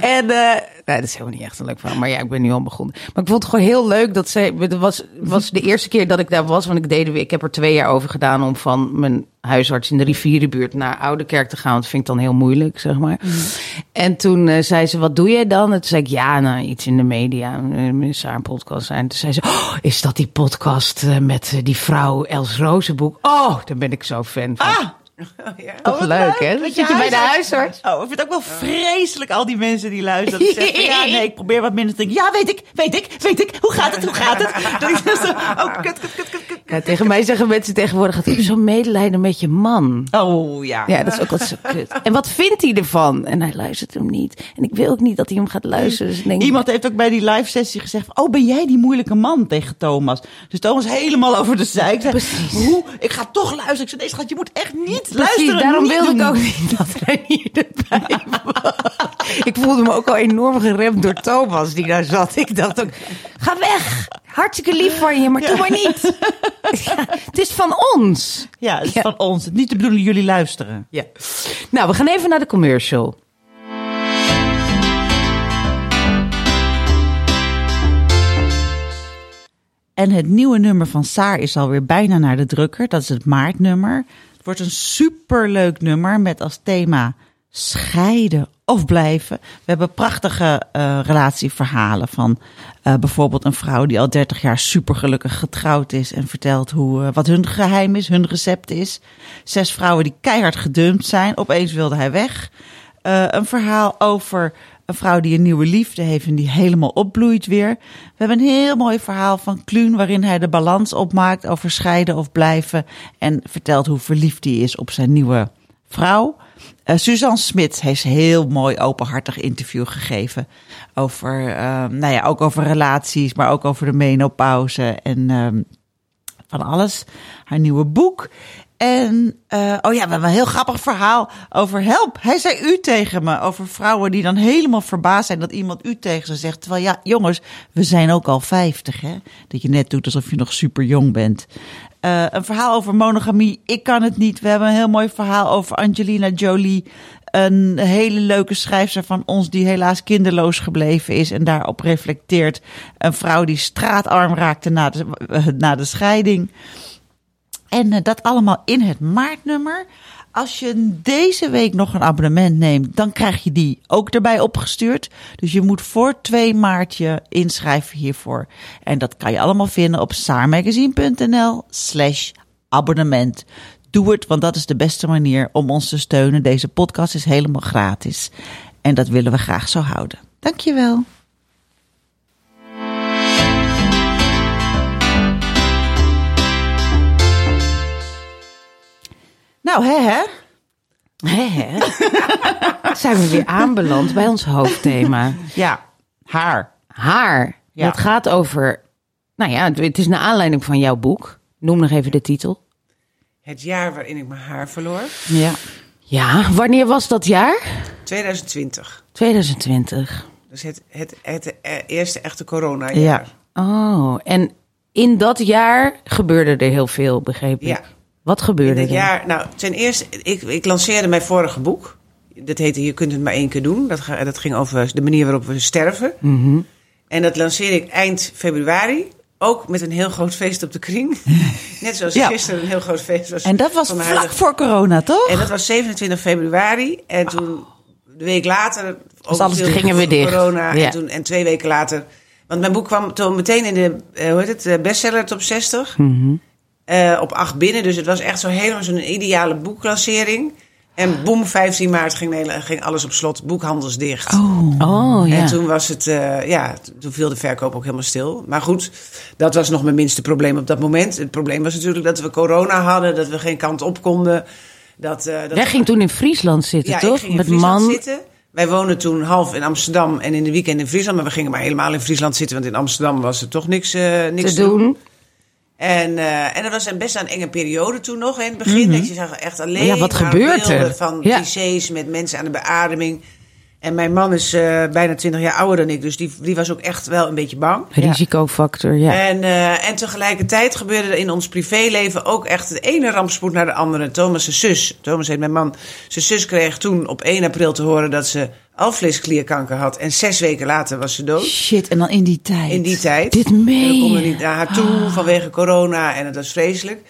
en... eh nee, dat is helemaal niet echt een leuk verhaal. Maar ja, ik ben nu al begonnen. Maar ik vond het gewoon heel leuk dat zij... Het was, was de eerste keer dat ik daar was. Want ik, deed, ik heb er twee jaar over gedaan om van mijn huisarts in de rivierenbuurt naar Oudekerk te gaan. Dat vind ik dan heel moeilijk, zeg maar. En toen eh, zei ze, wat doe jij dan? En toen zei ik, ja, nou, iets in de media. Uh, zou een podcast zijn. Toen zei ze, oh, is dat die podcast eh, met eh, die vrouw Els Rozenboek? Oh, daar ben ik zo fan van. Ah! Ja. Toch Oh, wat leuk, hè? Dan Dat zit je bij de huisarts. Oh, ik vind het ook wel vreselijk, al die mensen die luisteren. Ja, nee, ik probeer wat minder te denken. Ja, weet ik, weet ik, weet ik. Hoe gaat het, hoe gaat het? <laughs> Dat ik dan zo, oh, kut, kut, kut, kut, kut. Ja, tegen mij zeggen mensen tegenwoordig, ik heb zo'n medelijden met je man. Oh, ja. Ja, dat is ook altijd zo kut. En wat vindt hij ervan? En hij luistert hem niet. En ik wil ook niet dat hij hem gaat luisteren. Dus denk, Iemand heeft ook bij die live sessie gezegd: van, Oh, ben jij die moeilijke man tegen Thomas? Dus Thomas helemaal over de zeik. zei, Precies. Hoe? Ik ga toch luisteren. Ik zei: Nee, schat, je moet echt niet Precies, luisteren. daarom niet wilde doen. ik ook niet dat Renier <laughs> erbij was. ik voelde me ook al enorm geremd door Thomas die daar zat. Ik dacht ook, ga weg. Hartstikke lief van je, maar doe maar niet. <laughs> Ja, het is van ons. Ja, het is Ja. van ons. Niet de bedoeling jullie luisteren. Ja. Nou, we gaan even naar de commercial. En het nieuwe nummer van Saar is alweer bijna naar de drukker. Dat is het maartnummer. Wordt een superleuk nummer met als thema scheiden of blijven. We hebben prachtige eh, relatieverhalen van eh, bijvoorbeeld een vrouw die al 30 jaar supergelukkig getrouwd is en vertelt hoe, eh, wat hun geheim is, hun recept is. Zes vrouwen die keihard gedumpt zijn. Opeens wilde hij weg. Een verhaal over een vrouw die een nieuwe liefde heeft en die helemaal opbloeit weer. We hebben een heel mooi verhaal van Kluun waarin hij de balans opmaakt over scheiden of blijven. En vertelt hoe verliefd hij is op zijn nieuwe vrouw. Eh, Suzanne Smit heeft een heel mooi openhartig interview gegeven. Over, eh, nou ja, ook over relaties, maar ook over de menopauze en ehm, van alles. Haar nieuwe boek. En, eh, oh ja, we hebben een heel grappig verhaal over help. Hij zei u tegen me. Over vrouwen die dan helemaal verbaasd zijn dat iemand u tegen ze zegt. Terwijl ja, jongens, we zijn ook al 50, hè? Dat je net doet alsof je nog super jong bent. Eh, een verhaal over monogamie. Ik kan het niet. We hebben een heel mooi verhaal over Angelina Jolie. Een hele leuke schrijfster van ons die helaas kinderloos gebleven is en daarop reflecteert. Een vrouw die straatarm raakte na de, na de scheiding. En eh, dat allemaal in het maartnummer. Als je deze week nog een abonnement neemt, dan krijg je die ook erbij opgestuurd. Dus je moet voor 2 maart je inschrijven hiervoor. En dat kan je allemaal vinden op saarmagazine.nl slash abonnement. Doe het, want dat is de beste manier om ons te steunen. Deze podcast is helemaal gratis. En dat willen we graag zo houden. Dankjewel. Nou, hè, hè? Hè, hè? <laughs> Zijn we weer aanbeland bij ons hoofdthema. Ja, haar. Haar. Ja. Dat gaat over... Nou ja, het is naar aanleiding van jouw boek. Noem nog even de titel. Het jaar waarin ik mijn haar verloor. Ja. Ja, wanneer was dat jaar? 2020. 2020. Dus het, het, het, eh, eerste echte corona Ja. Oh, en in dat jaar gebeurde er heel veel, begreep ik. Ja. Wat gebeurde er? jaar, nou, ten eerste, ik, ik lanceerde mijn vorige boek. Dat heette Je kunt het maar één keer doen. Dat, dat ging over de manier waarop we sterven. Mhm. En dat lanceerde ik eind februari. Ook met een heel groot feest op de kring. <laughs> Net zoals Ja. gisteren een heel groot feest was. En dat was vlak huidige- voor corona, toch? En dat was 27 februari. En toen, de week later... ook alles. Gingen we <laughs> dicht. Corona. Ja. En, toen, en twee weken later... Want mijn boek kwam toen meteen in de eh, hoe heet het, eh, bestseller top 60. Mhm. Eh, op 8 binnen. Dus het was echt zo helemaal zo'n ideale boeklancering. En boem, 15 maart ging, Nederland- ging alles op slot. Boekhandels dicht. Oh, ja. En toen was het, eh, ja, toen viel de verkoop ook helemaal stil. Maar goed, dat was nog mijn minste probleem op dat moment. Het probleem was natuurlijk dat we corona hadden, dat we geen kant op konden. Dat, eh, dat Jij ging toen in Friesland zitten, ja, toch? ik ging in Met Friesland man. zitten. Wij woonden toen half in Amsterdam en in de weekend in Friesland. Maar we gingen maar helemaal in Friesland zitten, want in Amsterdam was er toch niks, niks te doen. En, eh, en dat was een best een enge periode toen nog. In het begin, dat je zag echt alleen Ja, wat gebeurt beelden er? van Ja. clichés met mensen aan de beademing. En mijn man is eh, bijna 20 jaar ouder dan ik, dus die, die was ook echt wel een beetje bang. Risicofactor, ja. En, eh, en tegelijkertijd gebeurde er in ons privéleven ook echt de ene rampspoed naar de andere. Thomas' zus, Thomas heet mijn man, zijn zus kreeg toen op 1 april te horen dat ze alvleesklierkanker had. En zes weken later was ze dood. Shit, en dan in die tijd. In die tijd. Dit En meen we konden niet naar haar toe vanwege corona en het was vreselijk.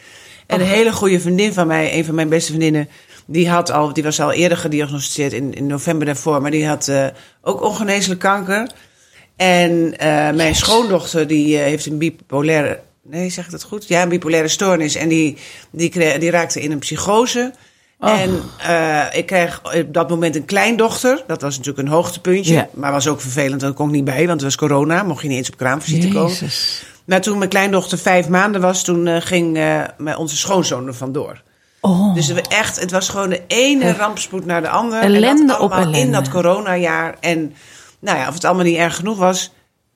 En een hele goede vriendin van mij, een van mijn beste vriendinnen, die, had al, die was al eerder gediagnosticeerd in, in november daarvoor, maar die had eh, ook ongeneeslijk kanker. En eh, mijn schoondochter die eh, heeft een bipolaire, nee zeg ik dat goed? Ja, een bipolaire stoornis en die, die, kreeg, die raakte in een psychose. En eh, ik kreeg op dat moment een kleindochter. Dat was natuurlijk een hoogtepuntje. Maar was ook vervelend, ik kon ik niet bij. Want het was corona, mocht je niet eens op kraamvisite komen. Maar toen mijn kleindochter vijf maanden was, toen ging onze schoonzoon er vandoor. Oh. Dus we echt, het was gewoon de ene rampspoed naar de andere. Ellende en dat op allemaal in dat coronajaar. En nou ja, of het allemaal niet erg genoeg was,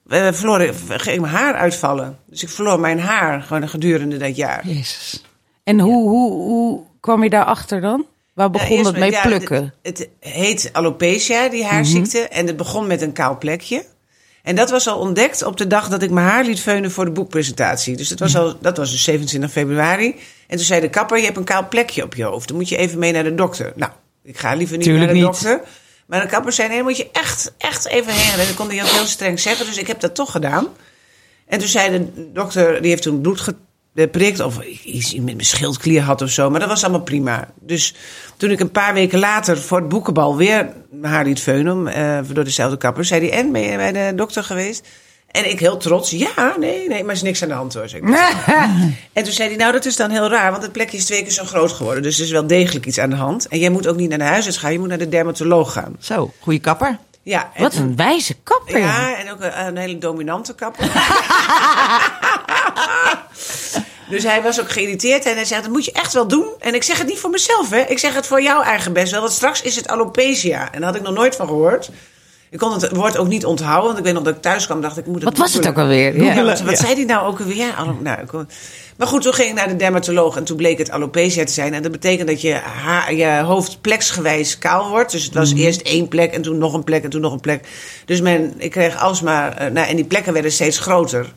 verloor ging mijn haar uitvallen. Dus ik verloor mijn haar gewoon gedurende dat jaar. Jezus. En hoe, hoe, hoe kwam je daarachter dan? Waar begon Nou, dat mee ja, plukken? Het, het heet alopecia, die haarziekte. Mhm. En het begon met een kaal plekje. En dat was al ontdekt op de dag dat ik mijn haar liet veunen voor de boekpresentatie. Dus dat was, al, dat was dus 27 februari. En toen zei de kapper, je hebt een kaal plekje op je hoofd. Dan moet je even mee naar de dokter. Nou, ik ga liever niet Tuurlijk naar de niet. dokter. Maar de kapper zei, nee, moet je echt, echt even heen. En dat kon hij ook heel streng zeggen. Dus ik heb dat toch gedaan. En toen zei de dokter, die heeft toen bloed geprikt of iets met mijn schildklier had of zo. Maar dat was allemaal prima. Dus toen ik een paar weken later voor het boekenbal weer mijn haar liet veunen eh, door dezelfde kapper, zei hij, en ben je bij de dokter geweest? En ik heel trots, ja, nee, nee, maar er is niks aan de hand hoor. Ik. <laughs> en toen zei hij, nou dat is dan heel raar, want het plekje is twee keer zo groot geworden. Dus er is wel degelijk iets aan de hand. En jij moet ook niet naar de huisarts gaan, je moet naar de dermatoloog gaan. Zo, goede kapper. Ja, en Wat een wijze kapper. ja, en ook een, een hele dominante kapper. <laughs> dus hij was ook geïrriteerd en hij zei, dat moet je echt wel doen. En ik zeg het niet voor mezelf, hè. Ik zeg het voor jouw eigen best wel, want straks is het alopecia. En daar had ik nog nooit van gehoord. Ik kon het woord ook niet onthouden, want ik weet nog dat ik thuis kwam dacht ik... Moet Wat was het ook alweer? Ja, Ja. wat, wat zei hij nou ook alweer? Ja, nou, kon- maar goed, toen ging ik naar de dermatoloog en toen bleek het alopecia te zijn. En dat betekent dat je, haar, je hoofd pleksgewijs kaal wordt. Dus het was eerst één plek en toen nog een plek en toen nog een plek. Dus mijn, ik kreeg alsmaar... eh, nou, en die plekken werden steeds groter.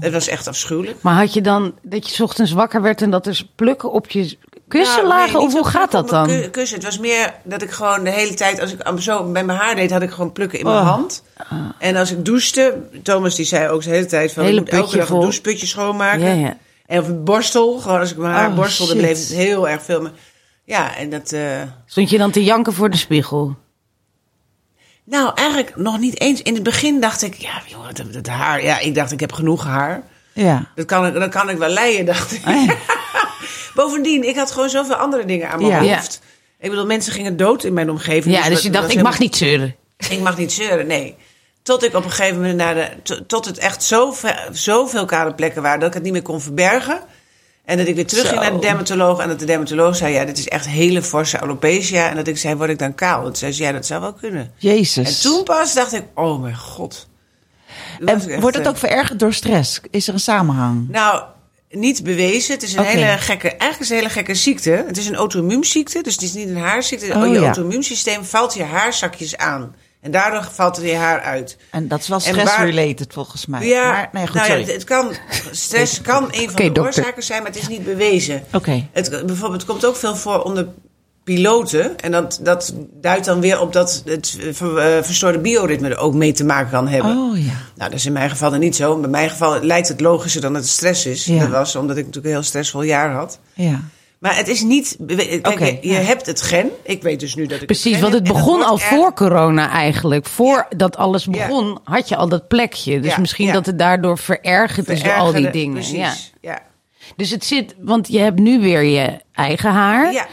Het was echt afschuwelijk. Maar had je dan dat je 's ochtends wakker werd en dat er plukken op je kussen Nou, lagen? nee, of hoe gaat dat dan? Kussen. Het was meer dat ik gewoon de hele tijd, als ik zo bij mijn haar deed, had ik gewoon plukken in mijn Oh. hand. En als ik douchte, Thomas die zei ook de hele tijd van, Hele ik moet elke een doucheputje schoonmaken. Ja, ja. En of een borstel, gewoon als ik mijn haar Oh, borstelde, shit. bleef het heel erg veel. Maar, ja, en dat... eh, Stond je dan te janken voor de spiegel? nou, eigenlijk nog niet eens. In het begin dacht ik, ja, joh, dat, dat haar, ja, ik dacht ik heb genoeg haar. Ja. Dat kan ik, dat kan ik wel leiden, dacht ik. Ah, ja. <laughs> Bovendien, ik had gewoon zoveel andere dingen aan mijn Ja. hoofd. Ik bedoel, mensen gingen dood in mijn omgeving. Ja, dus dat- je dacht, ik mag niet zeuren. Ik mag niet zeuren, nee. Tot ik op een gegeven moment naar de. to- Tot het echt zo ve- zoveel kale plekken waren dat ik het niet meer kon verbergen. En dat ik weer terug ging naar de dermatoloog. En dat de dermatoloog zei, ja, dit is echt hele forse alopecia. En dat ik zei, word ik dan kaal? En zei ze, ja, dat zou wel kunnen. Jezus. En toen pas dacht ik, oh mijn god. En wordt het eh, ook verergerd door stress? Is er een samenhang? Nou, niet bewezen. Het is een hele gekke, eigenlijk is een hele gekke ziekte. Het is een auto-immuunziekte, dus het is niet een haarziekte. Oh, je ja. auto-immuunsysteem valt je haarzakjes aan. En daardoor valt er je haar uit. En dat is wel stress-related volgens mij. Ja, maar, nee, goed, nou ja, sorry. het kan, stress kan <laughs> een van de dokter. oorzaken zijn, maar het is niet bewezen. Oké. Het, bijvoorbeeld, het komt ook veel voor onder piloten. En dat, dat duidt dan weer op dat het eh, eh, verstoorde bioritme er ook mee te maken kan hebben. Oh ja. Nou, dat is in mijn geval dan niet zo. Bij mijn geval lijkt het logischer dan dat het stress is. Ja. Dat was omdat ik natuurlijk een heel stressvol jaar had. Ja. Maar het is niet... Kijk, Oké, je, ja. hebt het gen. Ik weet dus nu dat ik Precies, het want het begon dat al erg- voor corona eigenlijk. Voordat alles Ja. begon, had je al dat plekje. Dus Ja, misschien ja. dat het daardoor verergerd is door al die dingen. Precies, Ja. ja. Dus het zit, want je hebt nu weer je eigen haar.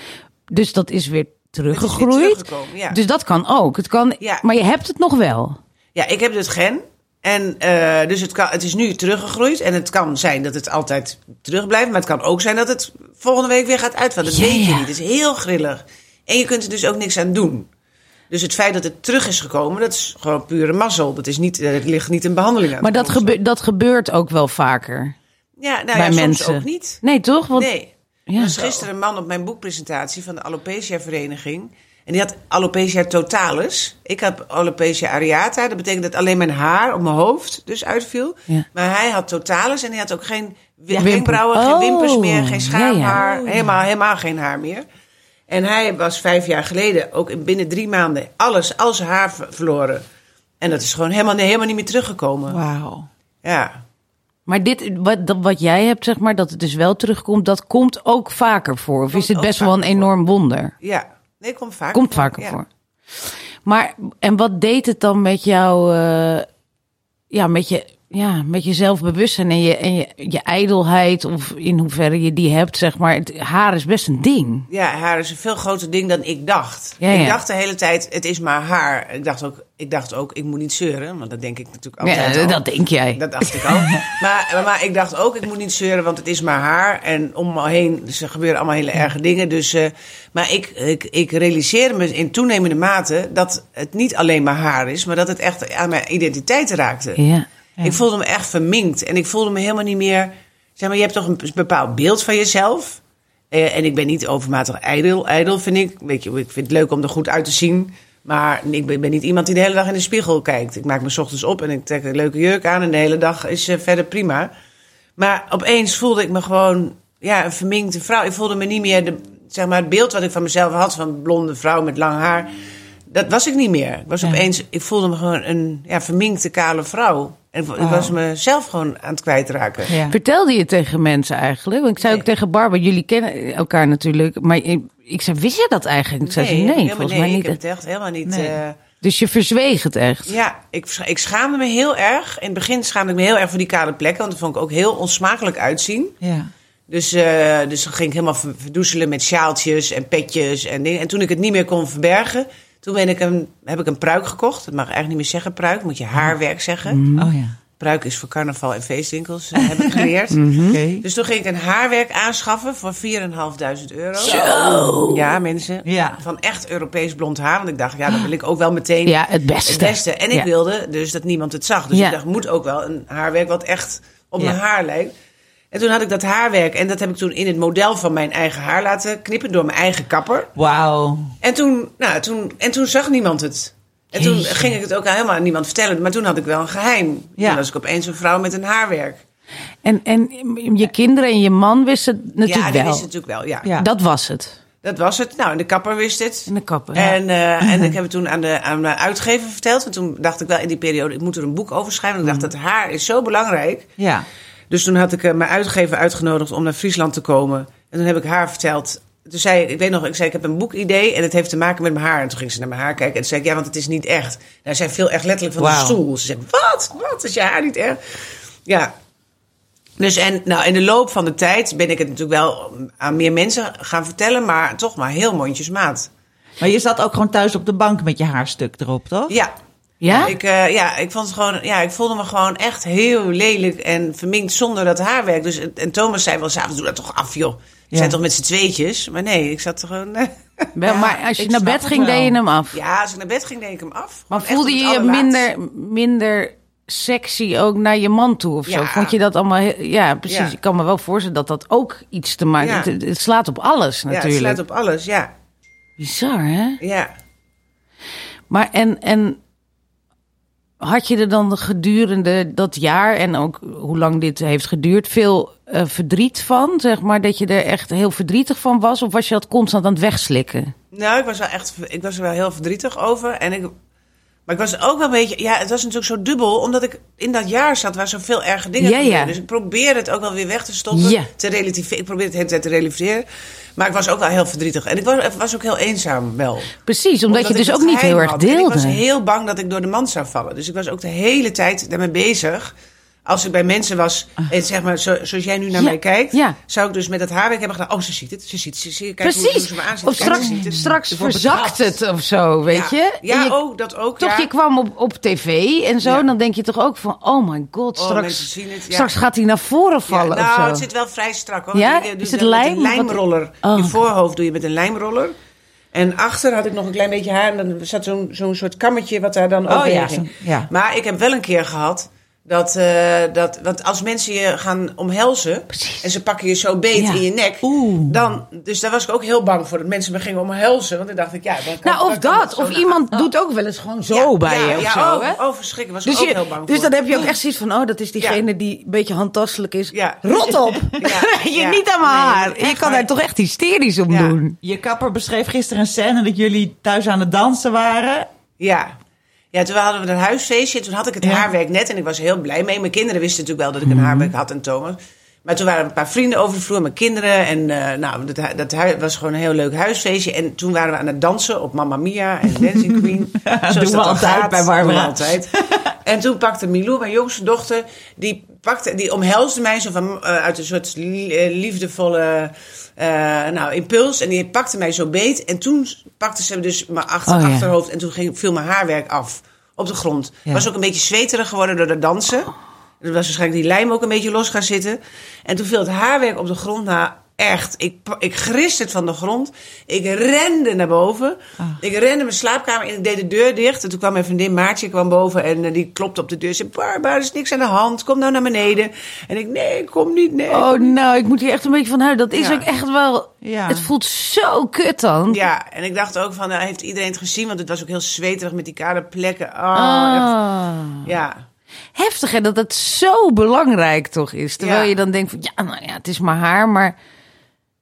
Dus dat is weer Het is weer teruggegroeid. ja. Dus dat kan ook. Het kan, Ja. Maar je hebt het nog wel. Ja, ik heb het gen. En eh, dus het, kan, het is nu teruggegroeid. En het kan zijn dat het altijd terug blijft. Maar het kan ook zijn dat het volgende week weer gaat uitvallen. Dat weet je niet. Het is heel grillig. En je kunt er dus ook niks aan doen. Dus het feit dat het terug is gekomen, dat is gewoon pure mazzel. Dat is niet, er ligt niet een behandeling aan. Maar dat, grondslag. gebe dat gebeurt ook wel vaker ja, nou bij ja, soms mensen. ook niet. Nee, toch? Want, nee. Ja. Er was gisteren een man op mijn boekpresentatie van de Alopecia Vereniging. En die had alopecia totalis. Ik heb alopecia areata. Dat betekent dat alleen mijn haar op mijn hoofd dus uitviel. Ja. Maar hij had totalis en hij had ook geen wenkbrauwen, Wimper- geen wimpers Oh, meer, geen schaamhaar. ja. Helemaal, helemaal geen haar meer. En hij was vijf jaar geleden ook in binnen drie maanden alles, al zijn haar ver- verloren. En dat is gewoon helemaal, helemaal niet meer teruggekomen. Wauw. Ja. Maar dit, wat, dat, wat jij hebt, zeg maar, dat het dus wel terugkomt, dat komt ook vaker voor. Of Komt is het ook best wel een voor. enorm wonder? Ja. Nee, komt vaker Komt voor, vaker ja. voor. Maar, en wat deed het dan met jou, eh, ja, met je, ja, met je zelfbewustzijn en je, en je, je ijdelheid, of in hoeverre je die hebt, zeg maar. Het, haar is best een ding. Ja, haar is een veel groter ding dan ik dacht. Ja, Ik ja. dacht de hele tijd, het is maar haar. Ik dacht ook, ik, dacht ook, ik moet niet zeuren. Want dat denk ik natuurlijk Ja, altijd al. dat denk jij. Dat dacht ik ook. <laughs> maar, maar ik dacht ook, ik moet niet zeuren, want het is maar haar. En om me heen, dus er gebeuren allemaal hele erge dingen. Dus, eh, maar ik, ik, ik realiseerde me in toenemende mate dat het niet alleen maar haar is, maar dat het echt aan mijn identiteit raakte. Ja. Ik voelde me echt verminkt. En ik voelde me helemaal niet meer... Zeg maar, je hebt toch een bepaald beeld van jezelf. Eh, en ik ben niet overmatig ijdel. Ijdel vind ik. Weet je, ik vind het leuk om er goed uit te zien. Maar ik ben, ben niet iemand die de hele dag in de spiegel kijkt. Ik maak me 's ochtends op en ik trek een leuke jurk aan. En de hele dag is eh, verder prima. Maar opeens voelde ik me gewoon ja, een verminkte vrouw. Ik voelde me niet meer... De, zeg maar, het beeld wat ik van mezelf had van blonde vrouw met lang haar... Dat was ik niet meer. Ik, was Ja. opeens, ik voelde me gewoon een ja, verminkte, kale vrouw. En ik Wauw. was mezelf gewoon aan het kwijtraken. Ja. Vertelde je tegen mensen eigenlijk? Want ik zei Nee. ook tegen Barbara, jullie kennen elkaar natuurlijk. Maar ik, ik zei, wist je dat eigenlijk? Ik zei, ze, nee, helemaal- volgens nee, mij ik niet. heb het echt helemaal niet... Nee. eh, Dus je verzweeg het echt. ja, ik, ik schaamde me heel erg. In het begin schaamde ik me heel erg voor die kale plekken. Want dat vond ik ook heel onsmakelijk uitzien. Ja. Dus, eh, dus dan ging ik helemaal ver- verdoezelen met sjaaltjes en petjes en dingen. En toen ik het niet meer kon verbergen... Toen ben ik een, heb ik een pruik gekocht. Dat mag ik eigenlijk niet meer zeggen, pruik. Moet je haarwerk zeggen. Oh ja. Pruik is voor carnaval en feestwinkels, eh, heb ik <laughs> geleerd. Oké. Dus toen ging ik een haarwerk aanschaffen voor 4.500 euro. Zo! Ja, mensen. Ja. Van echt Europees blond haar. Want ik dacht, ja, dan wil ik ook wel meteen Ja, het beste. het beste. En ik Ja. wilde dus dat niemand het zag. Dus Ja. ik dacht, moet ook wel een haarwerk wat echt op Ja. mijn haar lijkt. En toen had ik dat haarwerk. En dat heb ik toen in het model van mijn eigen haar laten knippen door mijn eigen kapper. Wauw. En toen, nou, toen, en toen zag niemand het. En toen Jeetje. ging ik het ook helemaal aan niemand vertellen. Maar toen had ik wel een geheim. Ja. Toen was ik opeens een vrouw met een haarwerk. En, en je kinderen en je man wisten het natuurlijk ja, die wel. wist het natuurlijk wel. Ja. Ja. Dat was het. Dat was het. Nou, en de kapper wist het. En de kapper. En, eh, en <laughs> ik heb het toen aan de, aan mijn uitgever verteld. Want toen dacht ik wel in die periode, ik moet er een boek over schrijven. Want ik dacht, dat haar is zo belangrijk. Ja. Dus toen had ik eh, mijn uitgever uitgenodigd om naar Friesland te komen. En toen heb ik haar verteld. Toen zei ik, ik weet nog, ik zei, ik heb een boekidee en het heeft te maken met mijn haar. En toen ging ze naar mijn haar kijken en toen zei ik, ja, want het is niet echt. Nou, zij viel echt letterlijk van de stoel. Ze zei, wat? Wat? Is je haar niet echt? Ja. Dus en, nou, in de loop van de tijd ben ik het natuurlijk wel aan meer mensen gaan vertellen, maar toch maar heel mondjesmaat. Maar je zat ook gewoon thuis op de bank met je haarstuk erop, toch? Ja. Ja? Ik, eh, ja, ik vond het gewoon, ja, ik voelde me gewoon echt heel lelijk en verminkt zonder dat haarwerk. Dus, en Thomas zei wel s'avonds, doe dat toch af joh. We Ja. zijn toch met z'n tweetjes? Maar nee, ik zat er gewoon... <laughs> Wel, maar als je naar bed ging, deed je hem af. ja, als ik naar bed ging, deed ik hem af. Maar voelde je je minder, minder sexy ook naar je man toe of zo? Ja. Vond je dat allemaal... heel- ja, precies. Ja. Ik kan me wel voorstellen dat dat ook iets te maken... Ja. Het, het slaat op alles Ja, het natuurlijk. slaat op alles, ja. Bizar, hè? Ja. Maar en, en had je er dan gedurende dat jaar en ook hoe lang dit heeft geduurd veel eh, verdriet van? Zeg maar dat je er echt heel verdrietig van was? Of was je dat constant aan het wegslikken? Nou, ik was wel echt, ik was er wel heel verdrietig over. En ik, maar ik was ook wel een beetje, ja, het was natuurlijk zo dubbel, omdat ik in dat jaar zat waar zoveel erge dingen Ja, ja. gebeurden. Dus ik probeerde het ook wel weer weg te stoppen, Ja. te relativeren. Ik probeerde het de hele tijd te relativeren. Maar ik was ook wel heel verdrietig. En ik was, was ook heel eenzaam wel. Precies, omdat, je dus ook niet heel erg. En deelde. ik was heel bang dat ik door de mand zou vallen. Dus ik was ook de hele tijd daarmee bezig. Als ik bij mensen was, en zeg maar, zo, zoals jij nu naar Ah. Ja, mij kijkt, ja. zou ik dus met het haarwerk hebben gedaan. Oh, ze ziet het, ze ziet het, ze ziet het. Kijk hoe, hoe Precies. ze me. Of Kijk, ze straks, het. straks verzakt betrapt. het of zo, weet ja. je? Ja, je- oh, dat ook. Toch, je kwam op, op tv en zo, dan denk je toch ook van... Oh my god, Oh, straks, zien het, straks gaat hij naar voren vallen nou, of zo. het zit wel vrij strak hoor. Ja? Je Is het lijm? een lijmroller. Oh. Je voorhoofd doe je met een lijmroller. En achter had ik nog een klein beetje haar. En dan zat zo'n zo'n soort kammetje wat daar dan Oh, overheen ja, ging. zo- ja. Maar ik heb wel een keer gehad... Dat, eh, dat, want als mensen je gaan omhelzen Precies. en ze pakken je zo beet Ja. in je nek, dan, dus daar was ik ook heel bang voor dat mensen me gingen omhelzen. Want dan dacht ik, ja, dan kan Nou, of dan dat. Of naar- iemand doet ook wel eens gewoon zo Ja, bij ja, je of ja, zo, oh, hè? oh, verschrikken, was Dus, ik ook je, heel bang dus voor. dan heb je ook echt zoiets van, oh, dat is diegene die een beetje handtastelijk is. Ja. Rot op! <laughs> Ja, <laughs> je ja. niet aan mijn Nee, haar. je kan daar toch echt hysterisch om Ja. doen. Je kapper beschreef gisteren een scène dat jullie thuis aan het dansen waren. Ja. Ja, toen hadden we een huisfeestje. Toen had ik het Ja. haarwerk net en ik was heel blij mee. Mijn kinderen wisten natuurlijk wel dat ik een haarwerk had en Thomas. Maar toen waren er een paar vrienden over de vloer, mijn kinderen. En eh, nou, dat, dat was gewoon een heel leuk huisfeestje. En toen waren we aan het dansen op Mamma Mia en <laughs> Dancing Queen. <laughs> Zoals doen dat altijd gaat. bij Barbara. Altijd. En toen pakte Milou, mijn jongste dochter, die, pakte, die omhelsde mij zo van, eh, uit een soort eh, liefdevolle eh, nou, impuls. En die pakte mij zo beet. En toen pakte ze dus mijn achter, Oh, ja. achterhoofd en toen ging, viel mijn haarwerk af op de grond. Ja. Was ook een beetje zweterig geworden door het dansen. Er was waarschijnlijk die lijm ook een beetje los gaan zitten. En toen viel het haarwerk op de grond. Nou, echt. Ik, ik griste het van de grond. Ik rende naar boven. Ik rende mijn slaapkamer in. Ik deed de deur dicht. En toen kwam mijn vriendin Maartje kwam boven. En eh, die klopte op de deur. Ze zei, Barbara, er is niks aan de hand. Kom nou naar beneden. En ik, nee, kom niet, nee. Oh, nou, ik moet hier echt een beetje van huilen. Dat is Ja. ook echt wel... Ja. Het voelt zo kut dan. Ja, en ik dacht ook van, nou, heeft iedereen het gezien? Want het was ook heel zweterig met die kale plekken. Oh, echt. Ah. Ja. Heftig hè, dat het zo belangrijk toch is. Terwijl Ja. je dan denkt van, ja, nou ja, het is maar haar, maar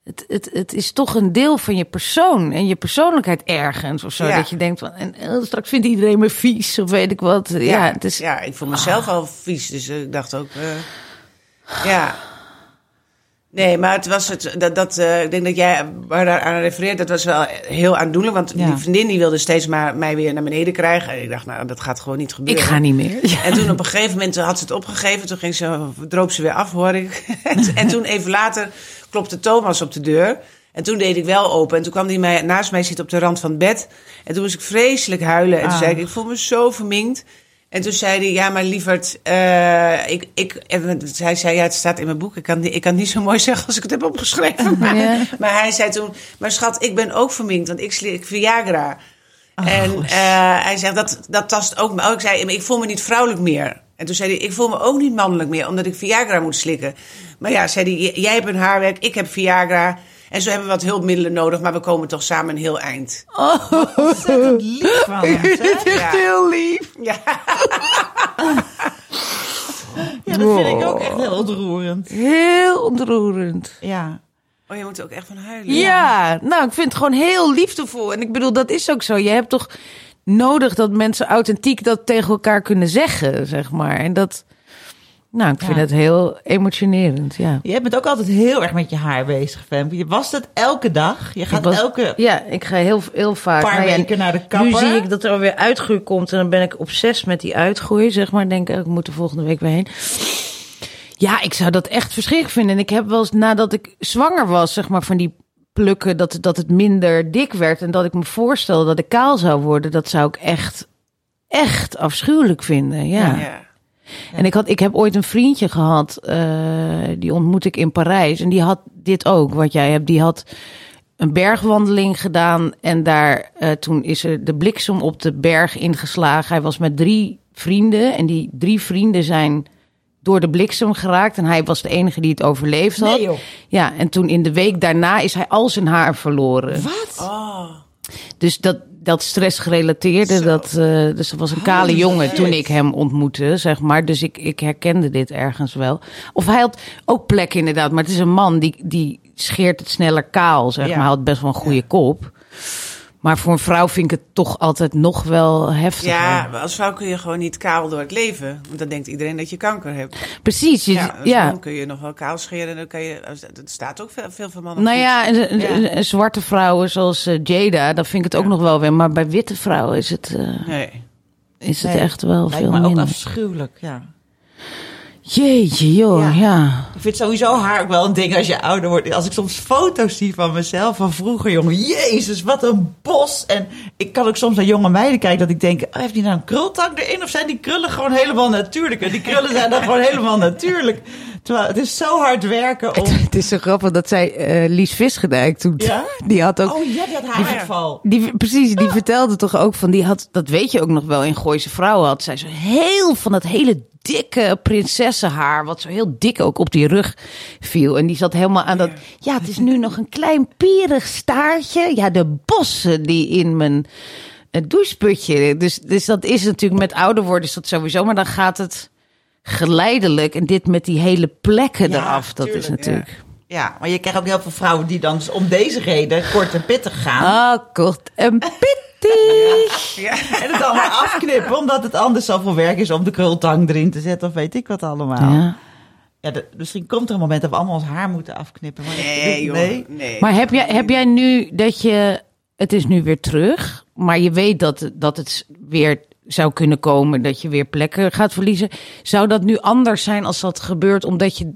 het, het, het is toch een deel van je persoon en je persoonlijkheid ergens of zo. Ja. Dat je denkt van, en, eh, straks vindt iedereen me vies of weet ik wat. Ja, Ja, het is, ja, ik voel mezelf al vies. Dus eh, ik dacht ook, eh, ja. Nee, maar het was het, dat, dat eh, ik denk dat jij waar daar aan refereert, dat was wel heel aandoenlijk. Want Ja. die vriendin die wilde steeds maar mij weer naar beneden krijgen. En ik dacht, nou, dat gaat gewoon niet ik gebeuren. ga niet meer. Ja. En toen op een gegeven moment had ze het opgegeven. Toen ging ze, droop ze weer af, hoor ik. En- <laughs> en toen even later klopte Thomas op de deur. En toen deed ik wel open. En toen kwam hij mij, naast mij zitten op de rand van het bed. En toen moest ik vreselijk huilen. En toen Ah. zei ik, ik voel me zo verminkt. En toen zei hij, ja, maar lieverd, eh, ik, ik, en hij zei, ja, het staat in mijn boek. Ik kan, niet- ik kan niet zo mooi <laughs> zeggen als ik het heb opgeschreven. Maar, Ja. <laughs> maar hij zei toen, maar schat, ik ben ook verminkt, want ik slik Viagra. Oh, en eh, hij zegt, dat, dat tast ook me. Oh, ik zei, ik voel me niet vrouwelijk meer. En toen zei hij, ik voel me ook niet mannelijk meer, omdat ik Viagra moet slikken. Maar ja, zei hij, jij hebt een haarwerk, ik heb Viagra. En zo hebben we wat hulpmiddelen nodig, maar we komen toch samen een heel eind. Ontzettend lief van. <laughs> Ja. Heel lief. Ja, <laughs> Ja, dat vind ik ook echt heel ontroerend. Heel ontroerend. Ja. oh, je moet er ook echt van huilen. Ja, nou, ik vind het gewoon heel liefdevol. En ik bedoel, dat is ook zo. Je hebt toch nodig dat mensen authentiek dat tegen elkaar kunnen zeggen, zeg maar. En dat, nou, ik vind Ja. het heel emotionerend, ja. Jij bent ook altijd heel erg met je haar bezig, Femke. Je was het elke dag. Je gaat was- elke Ja, ik ga heel, heel vaak. paar weken naar de kapper. Nu zie ik dat er alweer uitgroei komt en dan ben ik obsessief met die uitgroei, zeg maar. Denk ik, ik moet er volgende week weer heen. Ja, ik zou dat echt verschrikkelijk vinden. En ik heb wel eens nadat ik zwanger was, zeg maar, van die plukken, dat, dat het minder dik werd. En dat ik me voorstelde dat ik kaal zou worden. Dat zou ik echt, echt afschuwelijk vinden. Ja. Ja. En ik, had, ik heb ooit een vriendje gehad, eh, die ontmoette ik in Parijs. En die had dit ook, wat jij hebt. Die had een bergwandeling gedaan. En daar, eh, toen is er de bliksem op de berg ingeslagen. Hij was met drie vrienden. En die drie vrienden zijn door de bliksem geraakt. En hij was de enige die het overleefd had. Nee, joh. Ja, en toen in de week daarna is hij al zijn haar verloren. Wat? Oh. Dus dat, dat stressgerelateerde, dat, eh, dus dat was een kale jongen toen ik hem ontmoette, zeg maar. Dus ik, ik herkende dit ergens wel. Of hij had ook plek inderdaad, maar het is een man die, die scheert het sneller kaal, zeg Ja. maar. Hij had best wel een goede kop. Maar voor een vrouw vind ik het toch altijd nog wel heftig. Ja, als vrouw kun je gewoon niet kaal door het leven. Want dan denkt iedereen dat je kanker hebt. Precies. Je, Ja, man kun je nog wel kaal scheren. en Dan kan je, dat staat ook veel, veel van mannen Nou ja, een zwarte vrouwen zoals eh, Jada, dat vind ik het ook nog wel weer. Maar bij witte vrouwen is het, eh, Nee. is het Nee, echt wel Lijkt veel me ook minder. afschuwelijk, ja. Jeetje, joh, Ja. ja. Ik vind sowieso haar ook wel een ding als je ouder wordt. Als ik soms foto's zie van mezelf van vroeger, jongen. Jezus, wat een bos. En ik kan ook soms naar jonge meiden kijken dat ik denk... Oh, heeft die nou een krultang erin? Of zijn die krullen gewoon helemaal natuurlijk? En die krullen zijn dan gewoon helemaal natuurlijk. Terwijl het is zo hard werken om... Het is zo grappig dat zij eh, Lies Visgedijk toen. Ja? <laughs> Die had ook. Oh ja, dat haargeval. Die, precies, die vertelde toch ook van, die had, dat weet je ook nog wel, in Gooise Vrouwen had zij zo heel van dat hele dikke prinsessenhaar, wat zo heel dik ook op die rug viel. En die zat helemaal aan dat, ja, het is nu nog een klein pierig staartje. Ja, de bossen die in mijn eh, doucheputje. Dus, dus dat is natuurlijk met ouder worden is dat sowieso, maar dan gaat het geleidelijk. En dit met die hele plekken Ja, eraf, dat is tuurlijk, natuurlijk... Ja, maar je krijgt ook heel veel vrouwen die dan om deze reden kort en pittig gaan. Ah, kort en pittig. <laughs> Ja. En het dan maar afknippen, omdat het anders zoveel werk is om de krultang erin te zetten. Of weet ik wat allemaal. Ja. Ja. de- misschien komt er een moment dat we allemaal ons haar moeten afknippen. Maar Nee, joh. nee. Nee. Maar heb jij, heb jij nu dat je. Het is nu weer terug, maar je weet dat, dat het weer zou kunnen komen, dat je weer plekken gaat verliezen. Zou dat nu anders zijn als dat gebeurt omdat je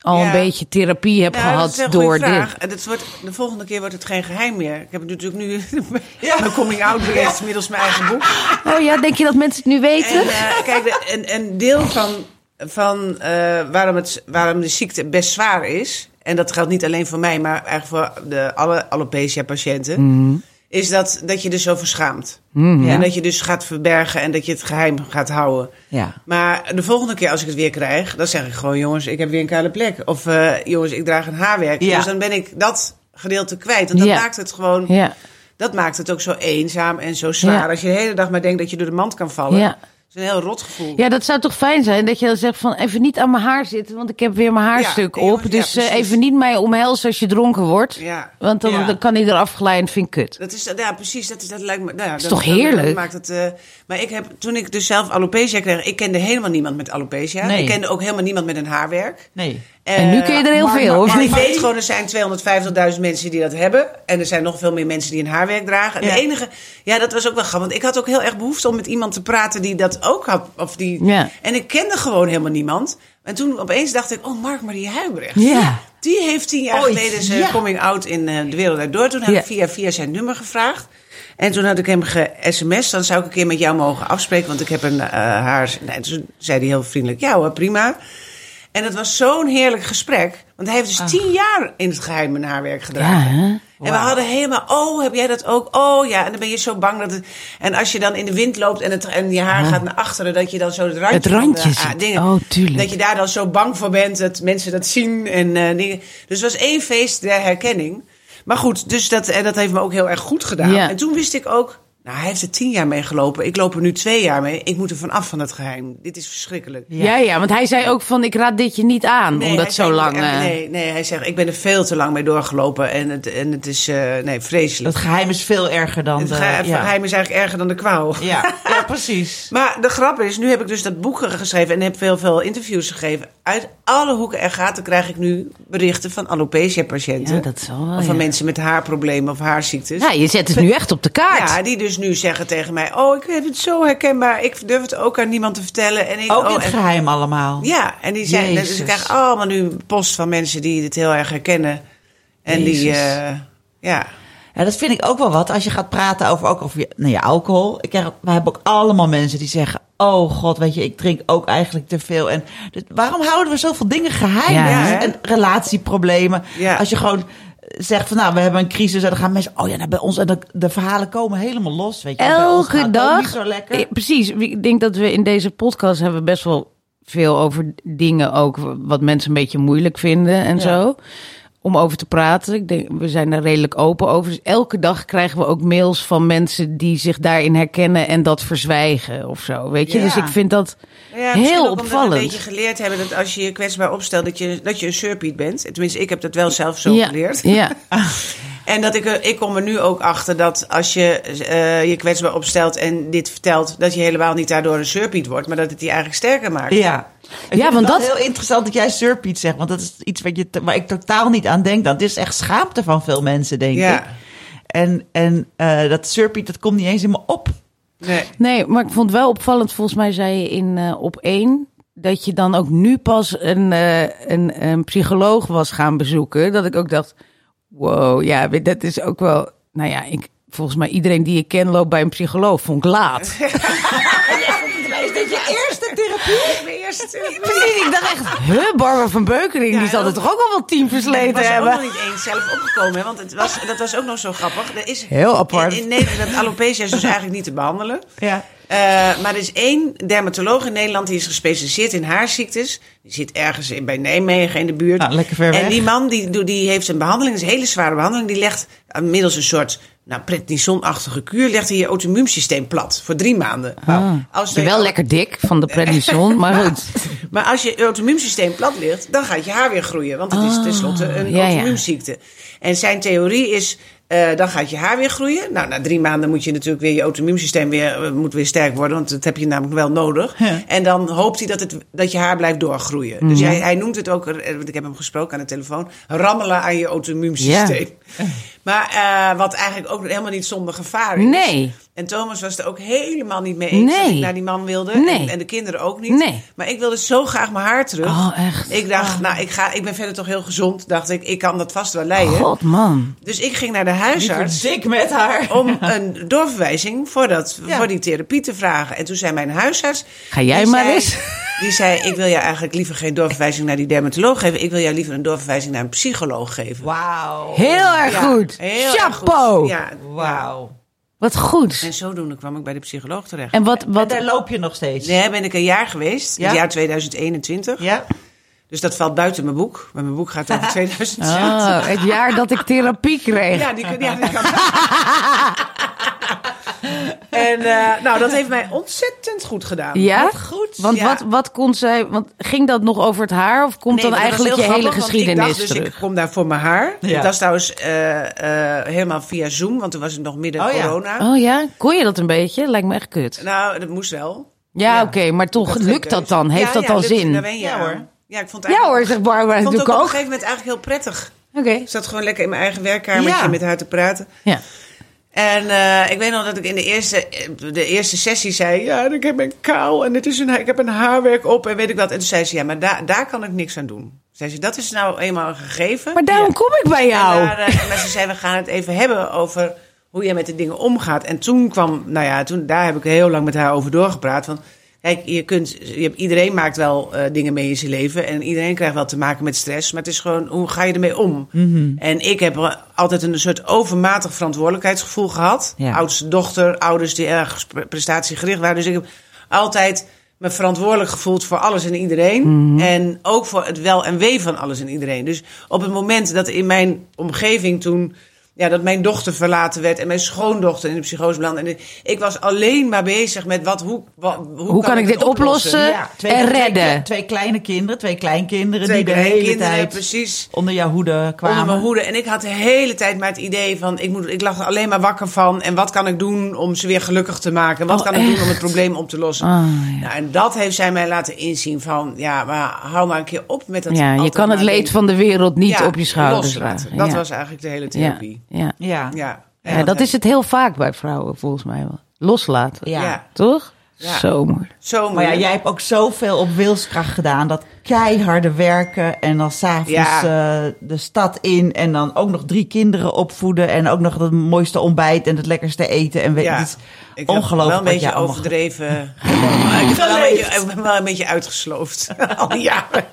al Ja. een beetje therapie hebt Nou, dat gehad is een door goede dit? vraag. En het wordt, de volgende keer wordt het geen geheim meer. Ik heb natuurlijk nu <laughs> Ja. mijn coming out beleefd inmiddels mijn eigen boek. Oh ja, denk je dat mensen het nu weten? En eh, kijk, de, een, een deel van, van eh, waarom, het, waarom de ziekte best zwaar is... en dat geldt niet alleen voor mij, maar eigenlijk voor de, alle alopecia-patiënten... is dat, dat je er zo verschaamt. Ja. En dat je dus gaat verbergen en dat je het geheim gaat houden. Ja. Maar de volgende keer als ik het weer krijg, dan zeg ik gewoon: jongens, ik heb weer een kale plek. Of eh, jongens, ik draag een haarwerk. Ja. Dus dan ben ik dat gedeelte kwijt. Want dat maakt het gewoon, ja, dat maakt het ook zo eenzaam en zo zwaar. Als je de hele dag maar denkt dat je door de mand kan vallen. Dat is een heel rot gevoel. ja, dat zou toch fijn zijn dat je dan zegt van even niet aan mijn haar zitten, want ik heb weer mijn haarstuk Ja, op. ja, Dus eh, even niet mij omhelzen als je dronken wordt. Want dan, kan hij eraf glijden, vind ik kut. Dat is, ja, precies. Dat, is, dat lijkt me. Nou ja, dat toch heerlijk? maakt het, eh, maar ik heb, toen ik dus zelf alopecia kreeg, ik kende helemaal niemand met alopecia. Nee. Ik kende ook helemaal niemand met een haarwerk. Nee. En nu kun je er heel maar, veel, maar- of maar niet? ik <laughs> weet gewoon, er zijn 250.000 mensen die dat hebben. En er zijn nog veel meer mensen die een haarwerk dragen. En Ja. De enige, ja, dat was ook wel grappig. Want ik had ook heel erg behoefte om met iemand te praten die dat ook had. Of die, Ja. En ik kende gewoon helemaal niemand. En toen opeens dacht ik, oh, Mark Marie Huibrecht. Ja. Die heeft tien jaar Ooit, geleden zijn ja. coming out in eh, de wereld daardoor. Toen heb ik via via zijn nummer gevraagd. En toen had ik hem ge-sms. Dan zou ik een keer met jou mogen afspreken. Want ik heb een eh, haar... Nee, toen zei hij heel vriendelijk. Ja hoor, prima. En het was zo'n heerlijk gesprek. Want hij heeft dus tien jaar in het geheim een haarwerk Ja, gedragen. hè? En we hadden helemaal, oh, heb jij dat ook? Oh ja, en dan ben je zo bang dat het... En als je dan in de wind loopt en, het, en je haar gaat naar achteren... dat je dan zo het randje, Het randje de, ah, dingen... Oh, tuurlijk. Dat je daar dan zo bang voor bent dat mensen dat zien en eh, dingen. Dus het was één feest der herkenning. Maar goed, dus dat, en dat heeft me ook heel erg goed gedaan. Ja. En toen wist ik ook... Nou, hij heeft er tien jaar mee gelopen. Ik loop er nu twee jaar mee. Ik moet er vanaf van het geheim. Dit is verschrikkelijk. Ja. ja, want hij zei ook van ik raad dit je niet aan, Nee, omdat zo zei, lang... eh, eh, Nee, nee, hij zegt, ik ben er veel te lang mee doorgelopen. En het, en het is eh, nee, vreselijk. Het geheim is veel erger dan Het de... geheim, ja. geheim is eigenlijk erger dan de kwaal. Ja, <laughs> ja, precies. Maar de grap is, nu heb ik dus dat boek geschreven en heb veel, veel interviews gegeven. Uit alle hoeken en gaten krijg ik nu berichten van alopecia-patiënten. Ja, dat zal wel, Of van ja. mensen met haarproblemen of haarziektes. Ja, je zet het nu echt op de kaart. Ja, die dus nu zeggen tegen mij: Oh, ik vind het zo herkenbaar. Ik durf het ook aan niemand te vertellen. En ik, Ook oh, in het en- geheim allemaal. Ja, en die zijn, dus ik krijg allemaal nu post van mensen die dit heel erg herkennen. En die, eh, ja. Ja, dat vind ik ook wel wat. Als je gaat praten over, ook over je, nou ja, alcohol. Ik krijg, we hebben ook allemaal mensen die zeggen... Oh god, weet je, ik drink ook eigenlijk te veel. En dus waarom houden we zoveel dingen geheim? Ja, en relatieproblemen. Ja. Als je gewoon zegt van, nou, we hebben een crisis. En dan gaan mensen, oh ja, nou, bij ons. En de, de verhalen komen helemaal los, weet je. Elke dag. niet zo lekker. Eh, Precies. Ik denk dat we in deze podcast hebben best wel veel over dingen ook wat mensen een beetje moeilijk vinden en Ja. zo. Om over te praten. Ik denk, we zijn er redelijk open over. Dus elke dag krijgen we ook mails van mensen die zich daarin herkennen en dat verzwijgen of zo. Weet je? Ja. Dus ik vind dat Ja, heel ook omdat we opvallend. een beetje geleerd hebben dat als je je kwetsbaar opstelt, dat je, dat je een surpiet bent. Tenminste, ik heb dat wel zelf zo ja, geleerd. Ja. <laughs> <laughs> En dat ik, er- ik kom er nu ook achter dat als je eh, je kwetsbaar opstelt en dit vertelt, dat je helemaal niet daardoor een surpiet wordt, maar dat het je eigenlijk sterker maakt. Ja. Ik Ja, vind want dat- heel interessant dat jij surpiet zegt. Want dat is iets wat je, te- waar ik totaal niet aan denk. Dat is echt schaamte van veel mensen, denk Ja. ik. En, en eh, dat surpiet, dat komt niet eens in me op. Nee. Nee, maar ik vond het wel opvallend. Volgens mij zei je in eh, op één dat je dan ook nu pas een, eh, een, een psycholoog was gaan bezoeken. Dat ik ook dacht, wow, ja, dat is ook wel. Nou ja, ik, volgens mij iedereen die ik ken loopt bij een psycholoog. Vond ik laat. <laughs> Is dit je eerste therapie? Mijn eerste therapie. Ik dacht echt, huh, Barbara van Beukering, die zal ook- toch ook al wel tien Ik versleten was er ook hebben. nog niet eens zelf opgekomen, hè, want het was, dat was ook nog zo grappig. Er is, Heel apart. In, in Nederland, alopecia is dus eigenlijk niet te behandelen. Ja. Eh, maar er is één dermatoloog in Nederland die is gespecialiseerd in haarziektes. Die zit ergens in, bij Nijmegen in de buurt. Nou, lekker ver weg. En die man die, doet- die heeft een behandeling, een hele zware behandeling. Die legt eh, middels een soort nou, prednison-achtige kuur, legt hij je auto-immuunsysteem plat voor drie maanden. Ah. Als Ik ben wel lekker dik van de prednison, maar goed. <laughs> Maar als je auto-immuunsysteem plat ligt, dan gaat je haar weer groeien. Want het is tenslotte een Ah, ja. En zijn theorie is, eh, dan gaat je haar weer groeien. Nou, na drie maanden moet je natuurlijk weer je auto-immuunsysteem weer, eh, moet weer sterk worden. Want dat heb je namelijk wel nodig. Ja. En dan hoopt hij dat, het, dat je haar blijft doorgroeien. Mhm. Dus hij, hij noemt het ook, want ik heb hem gesproken aan de telefoon, rammelen aan je auto-immuunsysteem. <laughs> Maar eh, wat eigenlijk ook helemaal niet zonder gevaar is. Nee. En Thomas was er ook helemaal niet mee eens dat ik naar die man wilde. Nee. En, en de kinderen ook niet. Nee. Maar ik wilde zo graag mijn haar terug. Oh, echt? Ik dacht, nou, ik, ga, ik ben verder toch heel gezond. Dacht ik, ik kan dat vast wel leiden. God, man. Dus ik ging naar de huisarts Dik met haar. om een doorverwijzing voor, dat, Ja. voor die therapie te vragen. En toen zei mijn huisarts... Ga jij maar zei- eens. Die zei, ik wil jou eigenlijk liever geen doorverwijzing naar die dermatoloog geven. Ik wil jou liever een doorverwijzing naar een psycholoog geven. Wauw. Heel erg Ja, goed. heel erg Chapeau. goed. Ja, Wauw. Wat goed. En zodoende kwam ik bij de psycholoog terecht. En wat, En wat, daar loop je nog steeds. Nee, ben ik een jaar geweest. Ja? Het jaar 2021. Ja? Dus dat valt buiten mijn boek. Maar mijn boek gaat over 2020. Oh, het jaar dat ik therapie kreeg. Ja, die, ja, die kan. <laughs> <laughs> en eh, nou, dat heeft mij ontzettend goed gedaan. Ja? Wat goed. Want Ja. wat, wat kon zij... Want ging dat nog over het haar? Of komt Nee, dan eigenlijk je hele geschiedenis ik dacht, dus terug? ik kom daar voor mijn haar. Ja. Dat was trouwens eh, eh, helemaal via Zoom, want toen was het nog midden Oh ja. corona. Oh ja? Kon je dat een beetje? Lijkt me echt kut. Nou, dat moest wel. Ja, Ja. oké. maar toch, lukt dat dan? Heeft Ja, dat ja, al lukt- zin? Daar ben je Ja, hoor. Ja, ik vond Ja eigenlijk- hoor, zegt Barbara Ik vond het ook op een gegeven moment eigenlijk heel prettig. Oké. Ik zat gewoon lekker in mijn eigen werkkamertje Ja. met haar te praten. Ja. En eh, ik weet nog dat ik in de eerste, de eerste sessie zei... Ja, ik heb een kaal en het is een, ik heb een haarwerk op en weet ik wat. En toen zei ze, ja, maar daar daar kan ik niks aan doen. Zei ze, dat is nou eenmaal een gegeven. Maar daarom kom ik bij jou. En daar, eh, maar ze zei, we gaan het even hebben over hoe jij met de dingen omgaat. En toen kwam, nou ja, toen, daar heb ik heel lang met haar over doorgepraat. Van, kijk, je kunt, je hebt, iedereen maakt wel eh, dingen mee in zijn leven. En iedereen krijgt wel te maken met stress. Maar het is gewoon, hoe ga je ermee om? Mhm. En ik heb altijd een soort overmatig verantwoordelijkheidsgevoel gehad. Ja. Oudste dochter, ouders die erg pre- prestatiegericht waren. Dus ik heb altijd me verantwoordelijk gevoeld voor alles en iedereen. En ook voor het wel en wee van alles en iedereen. Dus op het moment dat in mijn omgeving toen... Ja, dat mijn dochter verlaten werd en mijn schoondochter in de psychose belandde. En ik was alleen maar bezig met wat, hoe, wat, hoe, Hoe kan ik dit oplossen? En redden. Twee, twee kleine kinderen, twee kleinkinderen Twee die de hele kinderen, tijd precies. onder jouw hoede kwamen. Onder mijn hoede. En ik had de hele tijd maar het idee van... Ik, moet, ik lag er alleen maar wakker van. En wat kan ik doen om ze weer gelukkig te maken? Wat Oh, kan ik doen om het probleem op te lossen? Ah, ja. nou, en dat heeft zij mij laten inzien van... Ja, maar hou maar een keer op met dat Ja, je kan het leed van de wereld niet Ja, op je schouders loslaten. dragen. Dat ja. was eigenlijk de hele ja. therapie. Ja. Ja. Ja. Ja, dat is het heel vaak bij vrouwen, volgens mij wel. Loslaten. Ja. Toch? Ja. Zo mooi. Zo Maar ja, jij hebt ook zoveel op wilskracht gedaan. Dat keiharde werken en dan s'avonds Ja. eh de stad in. En dan ook nog drie kinderen opvoeden. En ook nog het mooiste ontbijt en het lekkerste eten. En weet, Ja. het is Ik heb ongelooflijk wel een beetje overdreven. ik, ben wel een beetje, ik ben wel een beetje uitgesloofd. <laughs> Al jaren.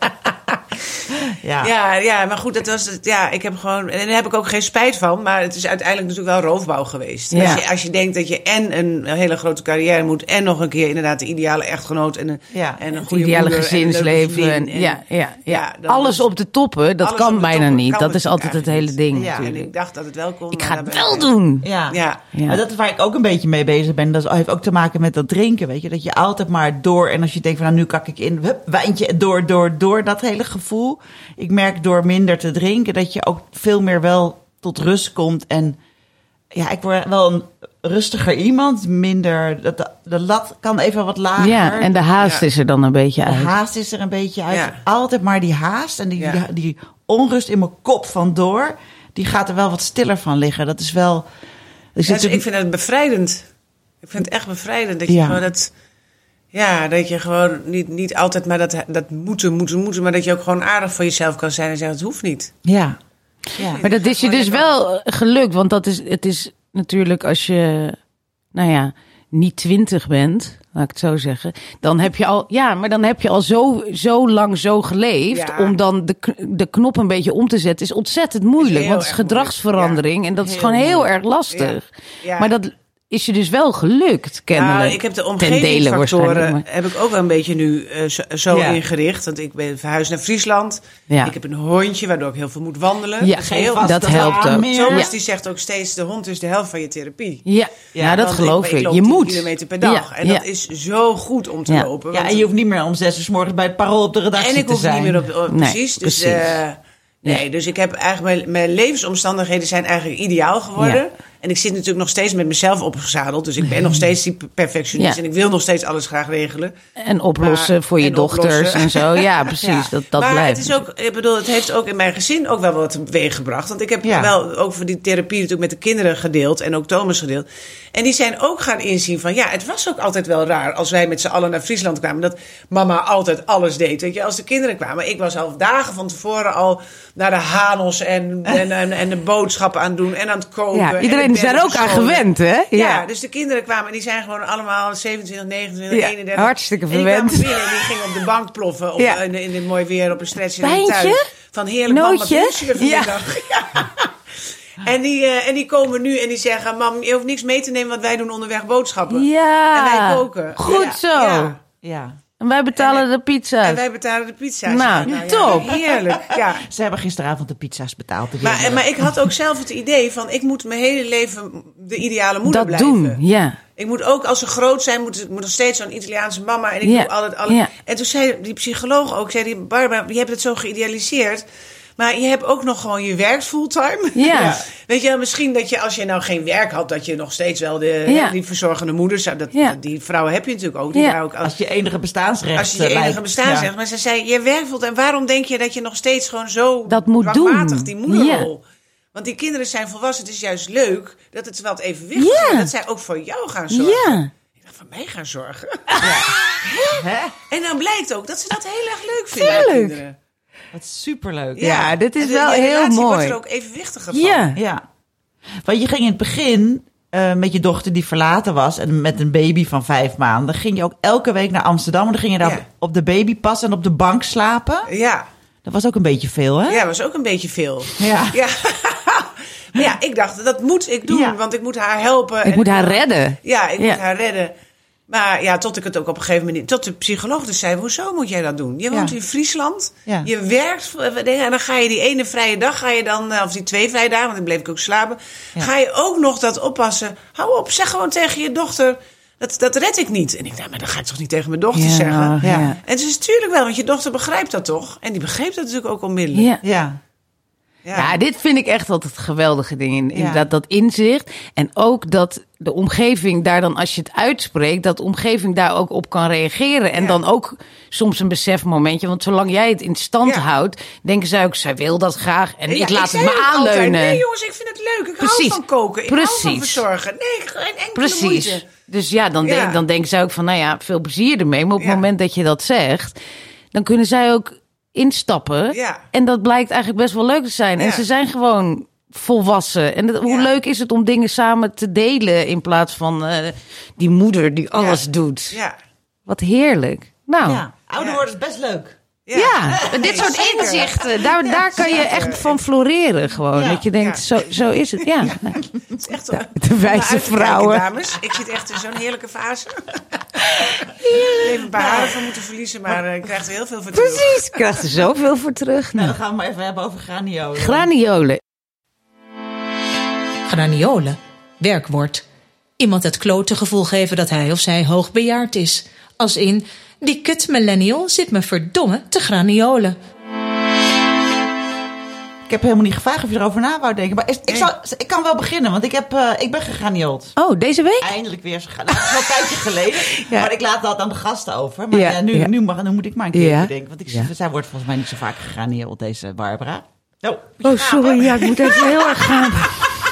Ja. Ja, ja, maar goed, dat was het. Ja, ik heb gewoon. En daar heb ik ook geen spijt van. Maar het is uiteindelijk natuurlijk wel roofbouw geweest. Ja. Als, je, als je denkt dat je en een hele grote carrière moet. en nog een keer inderdaad de ideale echtgenoot. en een, Ja. en een Het goede ideale moeder en een leuke gezinsleven. En, en- ja, ja, ja. Alles op de toppen, dat kan bijna toppen niet. kan Dat is natuurlijk altijd het hele ding. Ja. En natuurlijk. ik dacht dat het wel kon. Ik maar ga het wel doen. Ja. Ja. Ja. Maar dat is waar ik ook een beetje mee bezig ben. Dat heeft ook te maken met dat drinken, weet je. Dat je altijd maar door... En als je denkt van, nou, nu kak ik in. Hup, wijntje, door, door, door. Dat hele gevoel. Ik merk door minder te drinken... dat je ook veel meer wel tot rust komt. En ja, ik word wel een rustiger iemand. Minder... De, de, de lat kan even wat lager. Ja, en de haast Ja. is er dan een beetje De uit. haast is er een beetje uit. Ja. Altijd maar die haast en die, Ja. die, die onrust in mijn kop van door... die gaat er wel wat stiller van liggen. Dat is wel... Dus ik vind het bevrijdend. Ik vind het echt bevrijdend dat je Ja. gewoon dat. Ja, dat je gewoon niet, niet altijd maar dat, dat moeten, moeten, moeten. Maar dat je ook gewoon aardig voor jezelf kan zijn en zeggen: het hoeft niet. Ja. ja. Maar dat is je dus wel gelukt, want dat is, het is natuurlijk als je, nou ja, niet twintig bent, laat ik het zo zeggen, dan heb je al, ja, maar dan heb je al zo, zo lang zo geleefd, Ja. om dan de, de knop een beetje om te zetten, is ontzettend moeilijk, want het is gedragsverandering en dat is gewoon heel moeilijk. erg lastig. Ja. Maar dat is je dus wel gelukt, kennelijk. Nou, ik heb de Ten dele omgevingsfactoren heb ik ook wel een beetje nu eh, zo, zo Ja. ingericht. Want ik ben verhuisd naar Friesland. Ja. Ik heb een hondje, waardoor ik heel veel moet wandelen. Ja, Dat heel, dat helpt ook. Thomas Ja. die zegt ook steeds, de hond is de helft van je therapie. Ja, ja, dat Want geloof ik. loop Je 10 moet. kilometer per dag. Ja, en ja. dat is zo goed om te Ja. lopen. Ja, en je hoeft niet meer om zes uur 's morgens bij het parool op de redactie En ik te hoef zijn. niet meer op, op- Nee, precies. Dus, precies. eh, nee, dus ik heb eigenlijk mijn, mijn levensomstandigheden zijn eigenlijk ideaal geworden. En ik zit natuurlijk nog steeds met mezelf opgezadeld. Dus ik ben nog steeds die perfectionist. Ja. En ik wil nog steeds alles graag regelen. En oplossen Maar- voor je en dochters oplossen. en zo. Ja, <laughs> precies. Ja. Dat, dat maar blijft. het is ook, ik bedoel, het heeft ook in mijn gezin ook wel wat teweeg gebracht. Want ik heb Ja. wel ook voor die therapie natuurlijk met de kinderen gedeeld. En ook Thomas gedeeld. En die zijn ook gaan inzien van, ja, het was ook altijd wel raar als wij met z'n allen naar Friesland kwamen. Dat mama altijd alles deed. Weet je, als de kinderen kwamen. Ik was al dagen van tevoren al naar de Hanos en, <laughs> en, en, en de boodschappen aan het doen en aan het koken. Ja, en iedereen de is daar bedden ook aan gewend, hè? Ja. dus de kinderen kwamen en die zijn gewoon allemaal 27, 29, Ja, 31. hartstikke En die kwamen verwend. binnen en die gingen op de bank ploffen. Of Ja. in, in dit mooi weer op een stretch in de tuin. Van heerlijk mama, Nootje? vanmiddag? <laughs> Ja. En, die, eh, en die komen nu en die zeggen... Mam, je hoeft niks mee te nemen, want wij doen onderweg boodschappen. Ja. En wij koken. Goed Ja. zo. Ja. En wij betalen En- de pizza's. En wij betalen de pizza's. Nou, ja, top. heerlijk, ja. <laughs> Ze hebben gisteravond de pizza's betaald. de Maar, maar ik had ook zelf het idee van... ik moet mijn hele leven de ideale moeder dat blijven. doen, ja. Ik moet ook, als ze groot zijn, moet ik moet nog steeds zo'n Italiaanse mama. En ik Ja, doe altijd alle. ja. En toen zei die psycholoog ook, zei die Barbara, je hebt het zo geïdealiseerd. Maar je hebt ook nog gewoon je werkt fulltime. <laughs> Ja. Weet je, wel, misschien dat je als je nou geen werk had, dat je nog steeds wel de, Ja. die verzorgende moeder zou. Dat, Ja. Die vrouwen heb je natuurlijk ook. Die Ja. ook Als je enige bestaansrecht als je je eh, enige lijkt. bestaan Ja. zegt. Maar ze zei, je werkt fulltime. Waarom denk je dat je nog steeds gewoon zo Dat moet doen. die moederrol... Want die kinderen zijn volwassen. Het is juist leuk dat het wel het evenwicht is. Ja. en Dat zij ook voor jou gaan zorgen. Ja. Ik dacht, voor mij gaan zorgen. <laughs> Hè? En dan blijkt ook dat ze dat heel erg leuk vinden. Tuurlijk. die kinderen. Wat superleuk. Ja, dit is En wel je heel relatie mooi. wordt er ook evenwichtiger van. Ja. Ja. Want je ging in het begin eh, met je dochter die verlaten was en met een baby van vijf maanden, ging je ook elke week naar Amsterdam en dan ging je daar Ja. op, op de babypas en op de bank slapen. Ja, Dat was ook een beetje veel, hè? ja, was ook een beetje veel. Ja. <laughs> Ja. maar ja, ik dacht, dat moet ik doen, Ja. want ik moet haar helpen. Ik en moet haar redden. Ja, ik Ja. moet haar redden. Maar ja, tot ik het ook op een gegeven moment... Tot de psycholoog dus zei, hoezo moet jij dat doen? Je woont Ja. in Friesland, Ja. je werkt... En dan ga je die ene vrije dag, ga je dan... eh, Of die twee vrije dagen, want dan bleef ik ook slapen. Ja. Ga je ook nog dat oppassen? Hou op, zeg gewoon tegen je dochter... Dat, dat red ik niet. En ik dacht, maar dan ga ik toch niet tegen mijn dochter zeggen? ja. En het is natuurlijk wel, want je dochter begrijpt dat toch? En die begreep dat natuurlijk ook onmiddellijk. Ja. Ja. Ja. dit vind ik echt altijd geweldige dingen. Ja. Inderdaad, dat inzicht. En ook dat de omgeving daar dan, als je het uitspreekt, dat de omgeving daar ook op kan reageren. En Ja. dan ook soms een besefmomentje. Want zolang jij het in stand houdt, denken zij ook, zij wil dat graag. En ik laat het me altijd, aanleunen. nee jongens, ik vind het leuk. Ik hou Precies. van koken. Ik hou van Precies. verzorgen. Nee, geen enkele Precies. moeite. Dus ja, dan. Denk, dan denken zij ook van, nou ja, veel plezier ermee. Maar op het moment dat je dat zegt, dan kunnen zij ook instappen. Ja. En dat blijkt eigenlijk best wel leuk te zijn. En ze zijn gewoon volwassen. En dat- hoe Ja. leuk is het om dingen samen te delen in plaats van eh, die moeder die alles doet. Ja. Wat heerlijk. Nou, ouder worden is best leuk. <laughs> dit Nee, soort zeker. inzichten, daar, daar kan je echt van floreren gewoon. Ja. Dat je denkt, Ja. zo, zo is het. Ja, <laughs> Het is echt een- de wijze vrouwen. dames. Ik zit echt in zo'n heerlijke fase. <laughs> Even een paar haren van moeten verliezen, maar eh, ik krijg er heel veel voor terug. Precies, ik krijg er zoveel voor terug. Nou, Nou, dan gaan we maar even hebben over graniolen. graniolen. Graniolen. Werkwoord. Iemand het klote gevoel geven dat hij of zij hoogbejaard is. Als in, die kut millennial zit me verdomme te graniolen. Ik heb helemaal niet gevraagd of je erover na wou denken. Maar is- ik, zal, ik kan wel beginnen, want ik, heb, eh, ik ben gegraniold. Oh, deze week? Eindelijk weer. Nou, dat is wel een tijdje geleden. <laughs> Ja. Maar ik laat dat aan de gasten over. Maar Ja, ja, nu. Nu, mag, nu moet ik maar een keer Ja. bedenken. Want ik, zij wordt volgens mij niet zo vaak gegraniold, deze Barbara. Oh, Oh, sorry. Ja, ik moet even heel <laughs> erg gaan.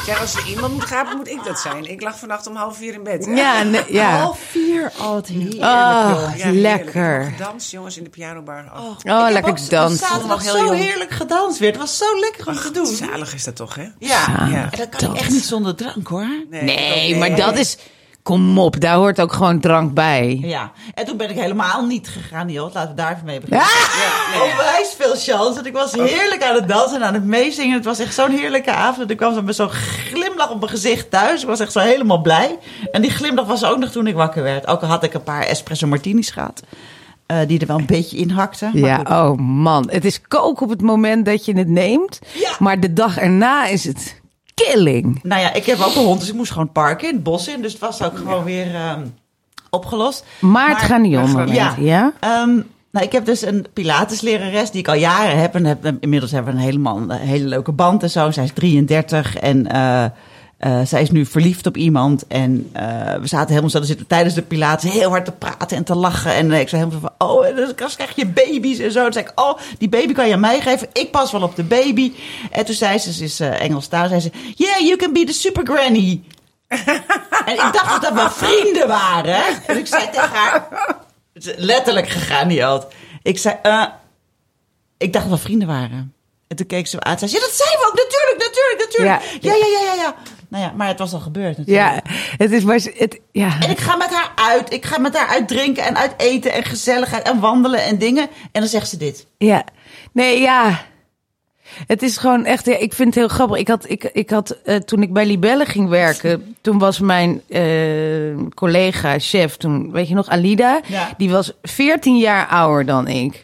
Ja, als er iemand moet gapen, moet ik dat zijn. Ik lag vannacht om half vier in bed. Ja, <laughs> nee, ja. Half vier. Oh, joh. Ja, heerlijk. lekker. Gedanst, jongens, in de pianobar. Oh, Oh, heb lekker ook dansen. Zaterdag Heel zo jong. heerlijk gedanst weer. Het was zo lekker om te doen. zalig is dat toch, hè? Ja, Ja. en dat kan echt niet zonder drank hoor. Nee, maar dat is... Kom op, daar hoort ook gewoon drank bij. Ja, en toen ben ik helemaal niet gegaan, joh. Laten we daar even mee beginnen. Ah! Onwijs veel chance. Want ik was heerlijk aan het dansen en aan het meezingen. Het was echt zo'n heerlijke avond. Ik kwam zo met zo'n glimlach op mijn gezicht thuis. Ik was echt zo helemaal blij. En die glimlach was ook nog toen ik wakker werd. Ook al had ik een paar espresso martinis gehad. eh, die er wel een beetje in hakten. Maar Ja, goed. oh man. Het is kook op het moment dat je het neemt. Ja. Maar de dag erna is het killing. Nou ja, ik heb ook een hond, dus ik moest gewoon parken in het bos in. Dus het was ook gewoon weer ehm, opgelost. Maar het granion moment, ja? Ja. Ehm, nou, ik heb dus een Pilateslerares die ik al jaren heb. En heb, inmiddels hebben we een, helemaal, een hele leuke band en zo. Zij is 33 en eh, eh, zij is nu verliefd op iemand. En eh, we zaten helemaal zo te zitten tijdens de Pilates heel hard te praten en te lachen. En eh, ik zei helemaal zo van, oh, en dan krijg je baby's en zo. Toen zei ik, oh, die baby kan je aan mij geven. Ik pas wel op de baby. En toen zei ze, ze is Engels taal, zei ze, yeah, you can be the super granny. <laughs> En ik dacht dat mijn vrienden waren. En ik zei tegen haar, letterlijk gegaan die had. Ik zei, ik dacht dat we vrienden waren. En toen keek ze me aan en zei, ze, ja, dat zijn we ook, natuurlijk, natuurlijk, natuurlijk. Ja, ja, ja, ja, ja. Nou ja, maar het was al gebeurd natuurlijk. Ja, het is maar... Het, ja. En ik ga met haar uit. Ik ga met haar uit drinken en uit eten en gezelligheid en wandelen en dingen. En dan zegt ze dit. Ja, nee, ja. Het is gewoon echt, ja, ik vind het heel grappig. Ik had, ik, ik had eh, toen ik bij Libelle ging werken, toen was mijn eh, collega, chef, toen, weet je nog, Alida, Ja. die was 14 jaar ouder dan ik.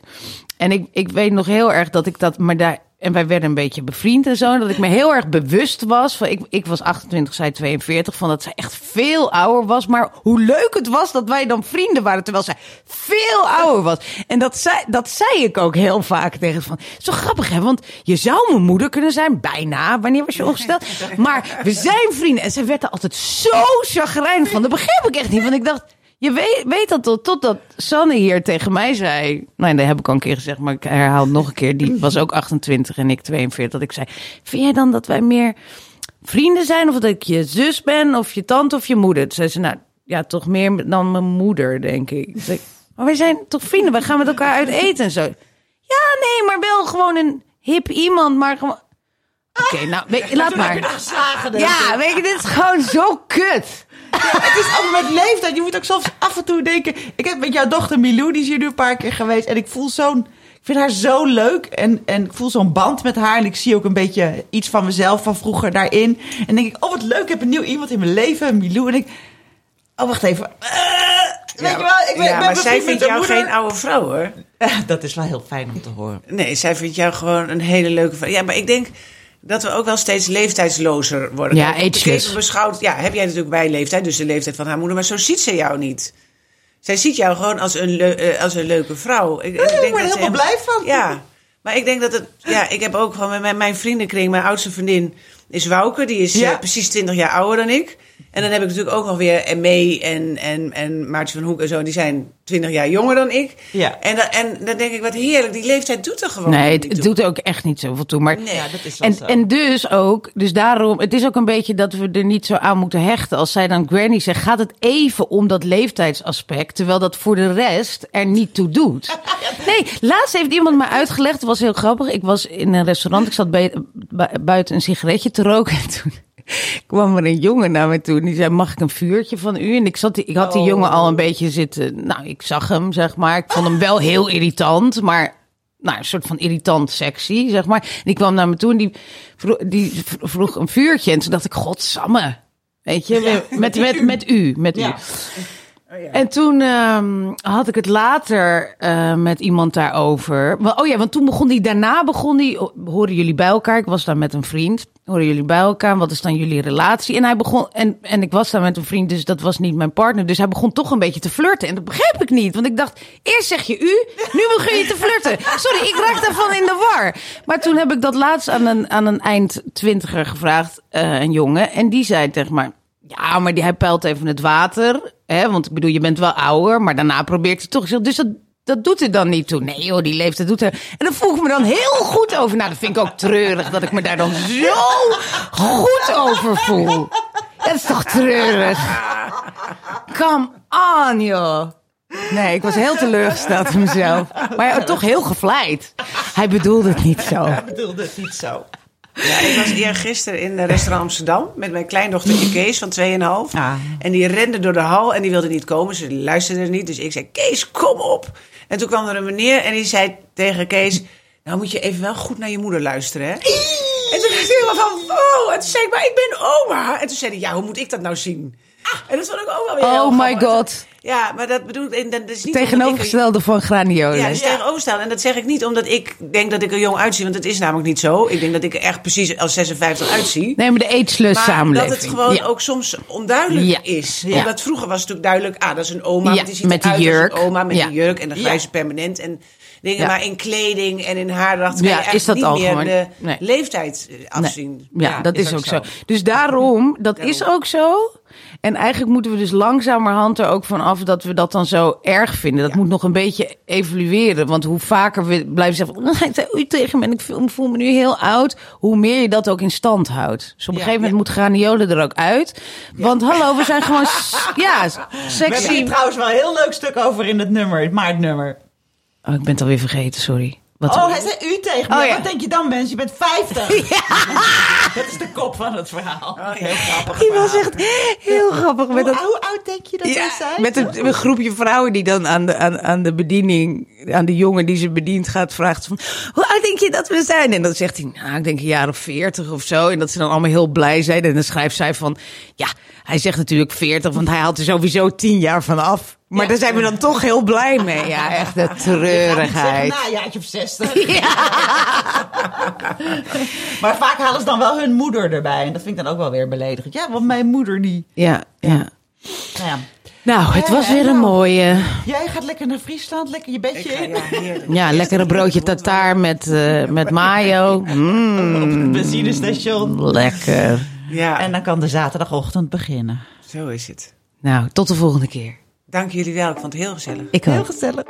En ik, ik weet nog heel erg dat ik dat, maar daar, en wij werden een beetje bevriend en zo, dat ik me heel erg bewust was van, ik, ik was 28, zij 42, van dat zij echt veel ouder was, maar hoe leuk het was dat wij dan vrienden waren, terwijl zij veel ouder was. En dat zei, dat zei ik ook heel vaak tegen van, zo grappig hè, want je zou mijn moeder kunnen zijn, bijna, wanneer was je ongesteld? <laughs> Maar we zijn vrienden. En zij werd er altijd zo chagrijnig van, dat begreep ik echt niet, want ik dacht... Je weet, weet dat tot, totdat Sanne hier tegen mij zei. Nou, dat heb ik al een keer gezegd, maar ik herhaal het nog een keer. Die was ook 28 en ik 42. Dat ik zei: Vind jij dan dat wij meer vrienden zijn? Of dat ik je zus ben, of je tante of je moeder? Toen zei ze: Nou ja, toch meer dan mijn moeder, denk ik. Zei maar wij zijn toch vrienden? Wij gaan met elkaar uit eten en zo. Ja, nee, maar wel gewoon een hip iemand, maar gewoon. Oké, nou, weet- laat maar. geslagen. Ja, weet je, dit is gewoon zo kut. Het is ook met leeftijd. Je moet ook soms af en toe denken. Ik heb met jouw dochter Milou, die is hier nu een paar keer geweest. En ik voel zo'n. Ik vind haar zo leuk. En, en ik voel zo'n band met haar. En ik zie ook een beetje iets van mezelf van vroeger daarin. En denk ik, oh wat leuk. Ik heb een nieuw iemand in mijn leven. Milou. En ik. Oh, wacht even. Eh, weet je wel, ik ben, ja, ben maar zij vindt jou moeder. geen oude vrouw, hoor. Eh, Dat is wel heel fijn om te horen. Nee, zij vindt jou gewoon een hele leuke vrouw. Ja, maar ik denk dat we ook wel steeds leeftijdslozer worden. Ja, ageless. beschouwd, ja, heb jij natuurlijk bij leeftijd, dus de leeftijd van haar moeder, maar zo ziet ze jou niet. Zij ziet jou gewoon als een, eh, als een leuke vrouw. Ik, ik ik word er dat ze helemaal blij van. Ja, Maar ik denk dat het... Ja, ik heb ook gewoon met mijn, mijn vriendenkring... Mijn oudste vriendin is Wouke. Die is Ja. eh, precies 20 jaar ouder dan ik. En dan heb ik natuurlijk ook nog weer Mee en, en, en Maartje van Hoek en zo. Die zijn 20 jaar jonger dan ik. Ja. En, dan, en dan denk ik, wat heerlijk. Die leeftijd doet er gewoon Nee, het, het doet ook echt niet zoveel toe. Maar Nee, Ja, dat is En, zo. en dus ook, dus daarom, het is ook een beetje dat we er niet zo aan moeten hechten. Als zij dan Granny zegt, gaat het even om dat leeftijdsaspect, terwijl dat voor de rest er niet toe doet. <laughs> Nee, laatst heeft iemand mij uitgelegd, het was heel grappig. Ik was in een restaurant, ik zat bij- buiten een sigaretje te roken en toen <laughs> kwam er een jongen naar me toe en die zei, mag ik een vuurtje van u? En ik, zat, die- ik had die Oh. jongen al een beetje zitten, nou, ik zag hem, zeg maar. Ik vond hem wel heel irritant, maar nou, een soort van irritant sexy, zeg maar. En die kwam naar me toe en die vroeg, die vroeg een vuurtje. En toen dacht ik, godsamme. Weet je, met, met, met, u, met u. Ja. En toen ehm, had ik het later eh, met iemand daarover. Oh ja, want toen begon die, daarna begon die, horen jullie bij elkaar? Ik was daar met een vriend. Horen jullie bij elkaar? Wat is dan jullie relatie? En hij begon, en, en ik was daar met een vriend, dus dat was niet mijn partner. Dus hij begon toch een beetje te flirten. En dat begreep ik niet, want ik dacht, eerst zeg je u, nu begin je te flirten. Sorry, ik raak daarvan in de war. Maar toen heb ik dat laatst aan een, aan een eind twintiger gevraagd, eh, een jongen. En die zei tegen mij, ja, maar die, hij peilt even het water. Hè? Want ik bedoel, je bent wel ouder, maar daarna probeert hij toch. Dus dat, dat doet er dan niet toe. Nee joh, die leeftijd doet er. En dan voel ik me dan heel goed over. Nou, dat vind ik ook treurig dat ik me daar dan zo goed over voel. Dat is toch treurig? Come on, joh. Nee, ik was heel teleurgesteld in mezelf. Maar toch heel gevleid. Hij bedoelde het niet zo. Ik bedoelde het niet zo. Ja, ik was eergisteren in de restaurant Amsterdam met mijn kleindochtertje Kees van 2,5. Ah. En die rende door de hal en die wilde niet komen. Ze luisterde niet. Dus ik zei, Kees, kom op. En toen kwam er een meneer en die zei tegen Kees... Nou moet je even wel goed naar je moeder luisteren, hè? En toen ik helemaal van, wow. En toen zei ik, maar ik ben oma. En toen zei hij, ja, hoe moet ik dat nou zien? En dat vond ik ook wel weer heel Oh my god. Ja, maar dat bedoel ik... en Dat is niet ik er- Tegenovergestelde van graniolen. ja, dat is tegenovergesteld. En dat zeg ik niet omdat ik denk dat ik er jong uitzie. Want dat is namelijk niet zo. Ik denk dat ik er echt precies als 56 uitzie. Nee, maar de ageless Maar samenleving. dat het gewoon Ja. ook soms onduidelijk Ja. is. Ja. Omdat vroeger was het natuurlijk duidelijk... Ah, dat is een oma, die ziet met die eruit als jurk. een oma met Ja. die jurk en de grijze Ja. permanent. En dingen, Ja. maar in kleding en in haardracht kan Ja, je is echt dat niet al meer gewoon- de nee. leeftijd eh, afzien. Ja, dat is, ook zo. Dus daarom, dat is ook zo. En eigenlijk moeten we dus langzamerhand er ook van af dat we dat dan zo erg vinden. Dat moet nog een beetje evolueren. Want hoe vaker we blijven zeggen, "Oh, hij zei u tegen me en ik voel, me nu heel oud. Hoe meer je dat ook in stand houdt. Dus op een Ja, gegeven moment ja. moet graniolen er ook uit. Want hallo, we zijn gewoon, <laughs> ja, We hebben sexy. trouwens wel een heel leuk stuk over in het nummer, het maartnummer. Oh, ik ben het alweer vergeten, sorry. Wat Oh, hij zei u tegen me. Oh, ja. Wat denk je dan, mens? Je bent 50. <laughs> <laughs> Dat is de kop van het verhaal. Heel grappig Die was echt heel grappig. Met Hoe, dat, hoe oud denk je dat Ja, hij zei? met een, een groepje vrouwen die dan aan de, aan, aan de bediening, aan de jongen die ze bedient gaat, vraagt van, hoe oud denk je dat we zijn? En dan zegt hij, nou, ik denk een jaar of veertig of zo. En dat ze dan allemaal heel blij zijn. En dan schrijft zij van, ja, hij zegt natuurlijk veertig, want hij haalt er sowieso tien jaar van af. Maar daar zijn we dan toch heel blij mee. Ja, echt de <laughs> treurigheid. na een jaartje of 60. <laughs> <laughs> maar vaak halen ze dan wel hun moeder erbij. En dat vind ik dan ook wel weer beledigend. Ja, want mijn moeder die... Ja, ja. Nou, ja. Nou, het was Ja, weer een nou. mooie. Jij gaat lekker naar Friesland, lekker je bedje in. ja. Ja, lekkere broodje tartaar met, eh, met mayo. Mm, Op het benzinestation. lekker. Ja, En dan kan de zaterdagochtend beginnen. zo is het. Nou, tot de volgende keer. Dank jullie wel. Ik vond het heel gezellig. Ik Heel ook. gezellig.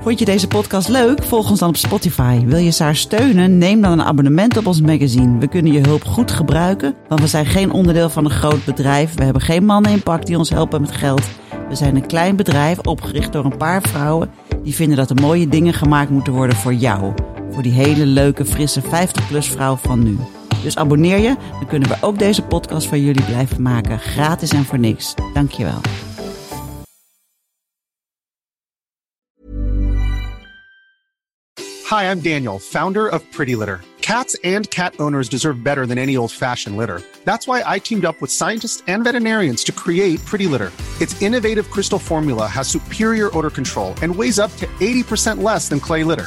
Vond je deze podcast leuk? Volg ons dan op Spotify. Wil je Saar steunen? Neem dan een abonnement op ons magazine. We kunnen je hulp goed gebruiken, want we zijn geen onderdeel van een groot bedrijf. We hebben geen mannen in pak die ons helpen met geld. We zijn een klein bedrijf opgericht door een paar vrouwen die vinden dat er mooie dingen gemaakt moeten worden voor jou. Voor die hele leuke, frisse 50-plus vrouw van nu. Dus abonneer je, dan kunnen we ook deze podcast voor jullie blijven maken. Gratis en voor niks. Dankjewel. Hi, I'm Daniel, founder of Pretty Litter. Cats and cat owners deserve better than any old fashioned litter. That's why I teamed up with scientists and veterinarians to create Pretty Litter. Its innovative crystal formula has superior odor control and weighs up to 80% less than clay litter.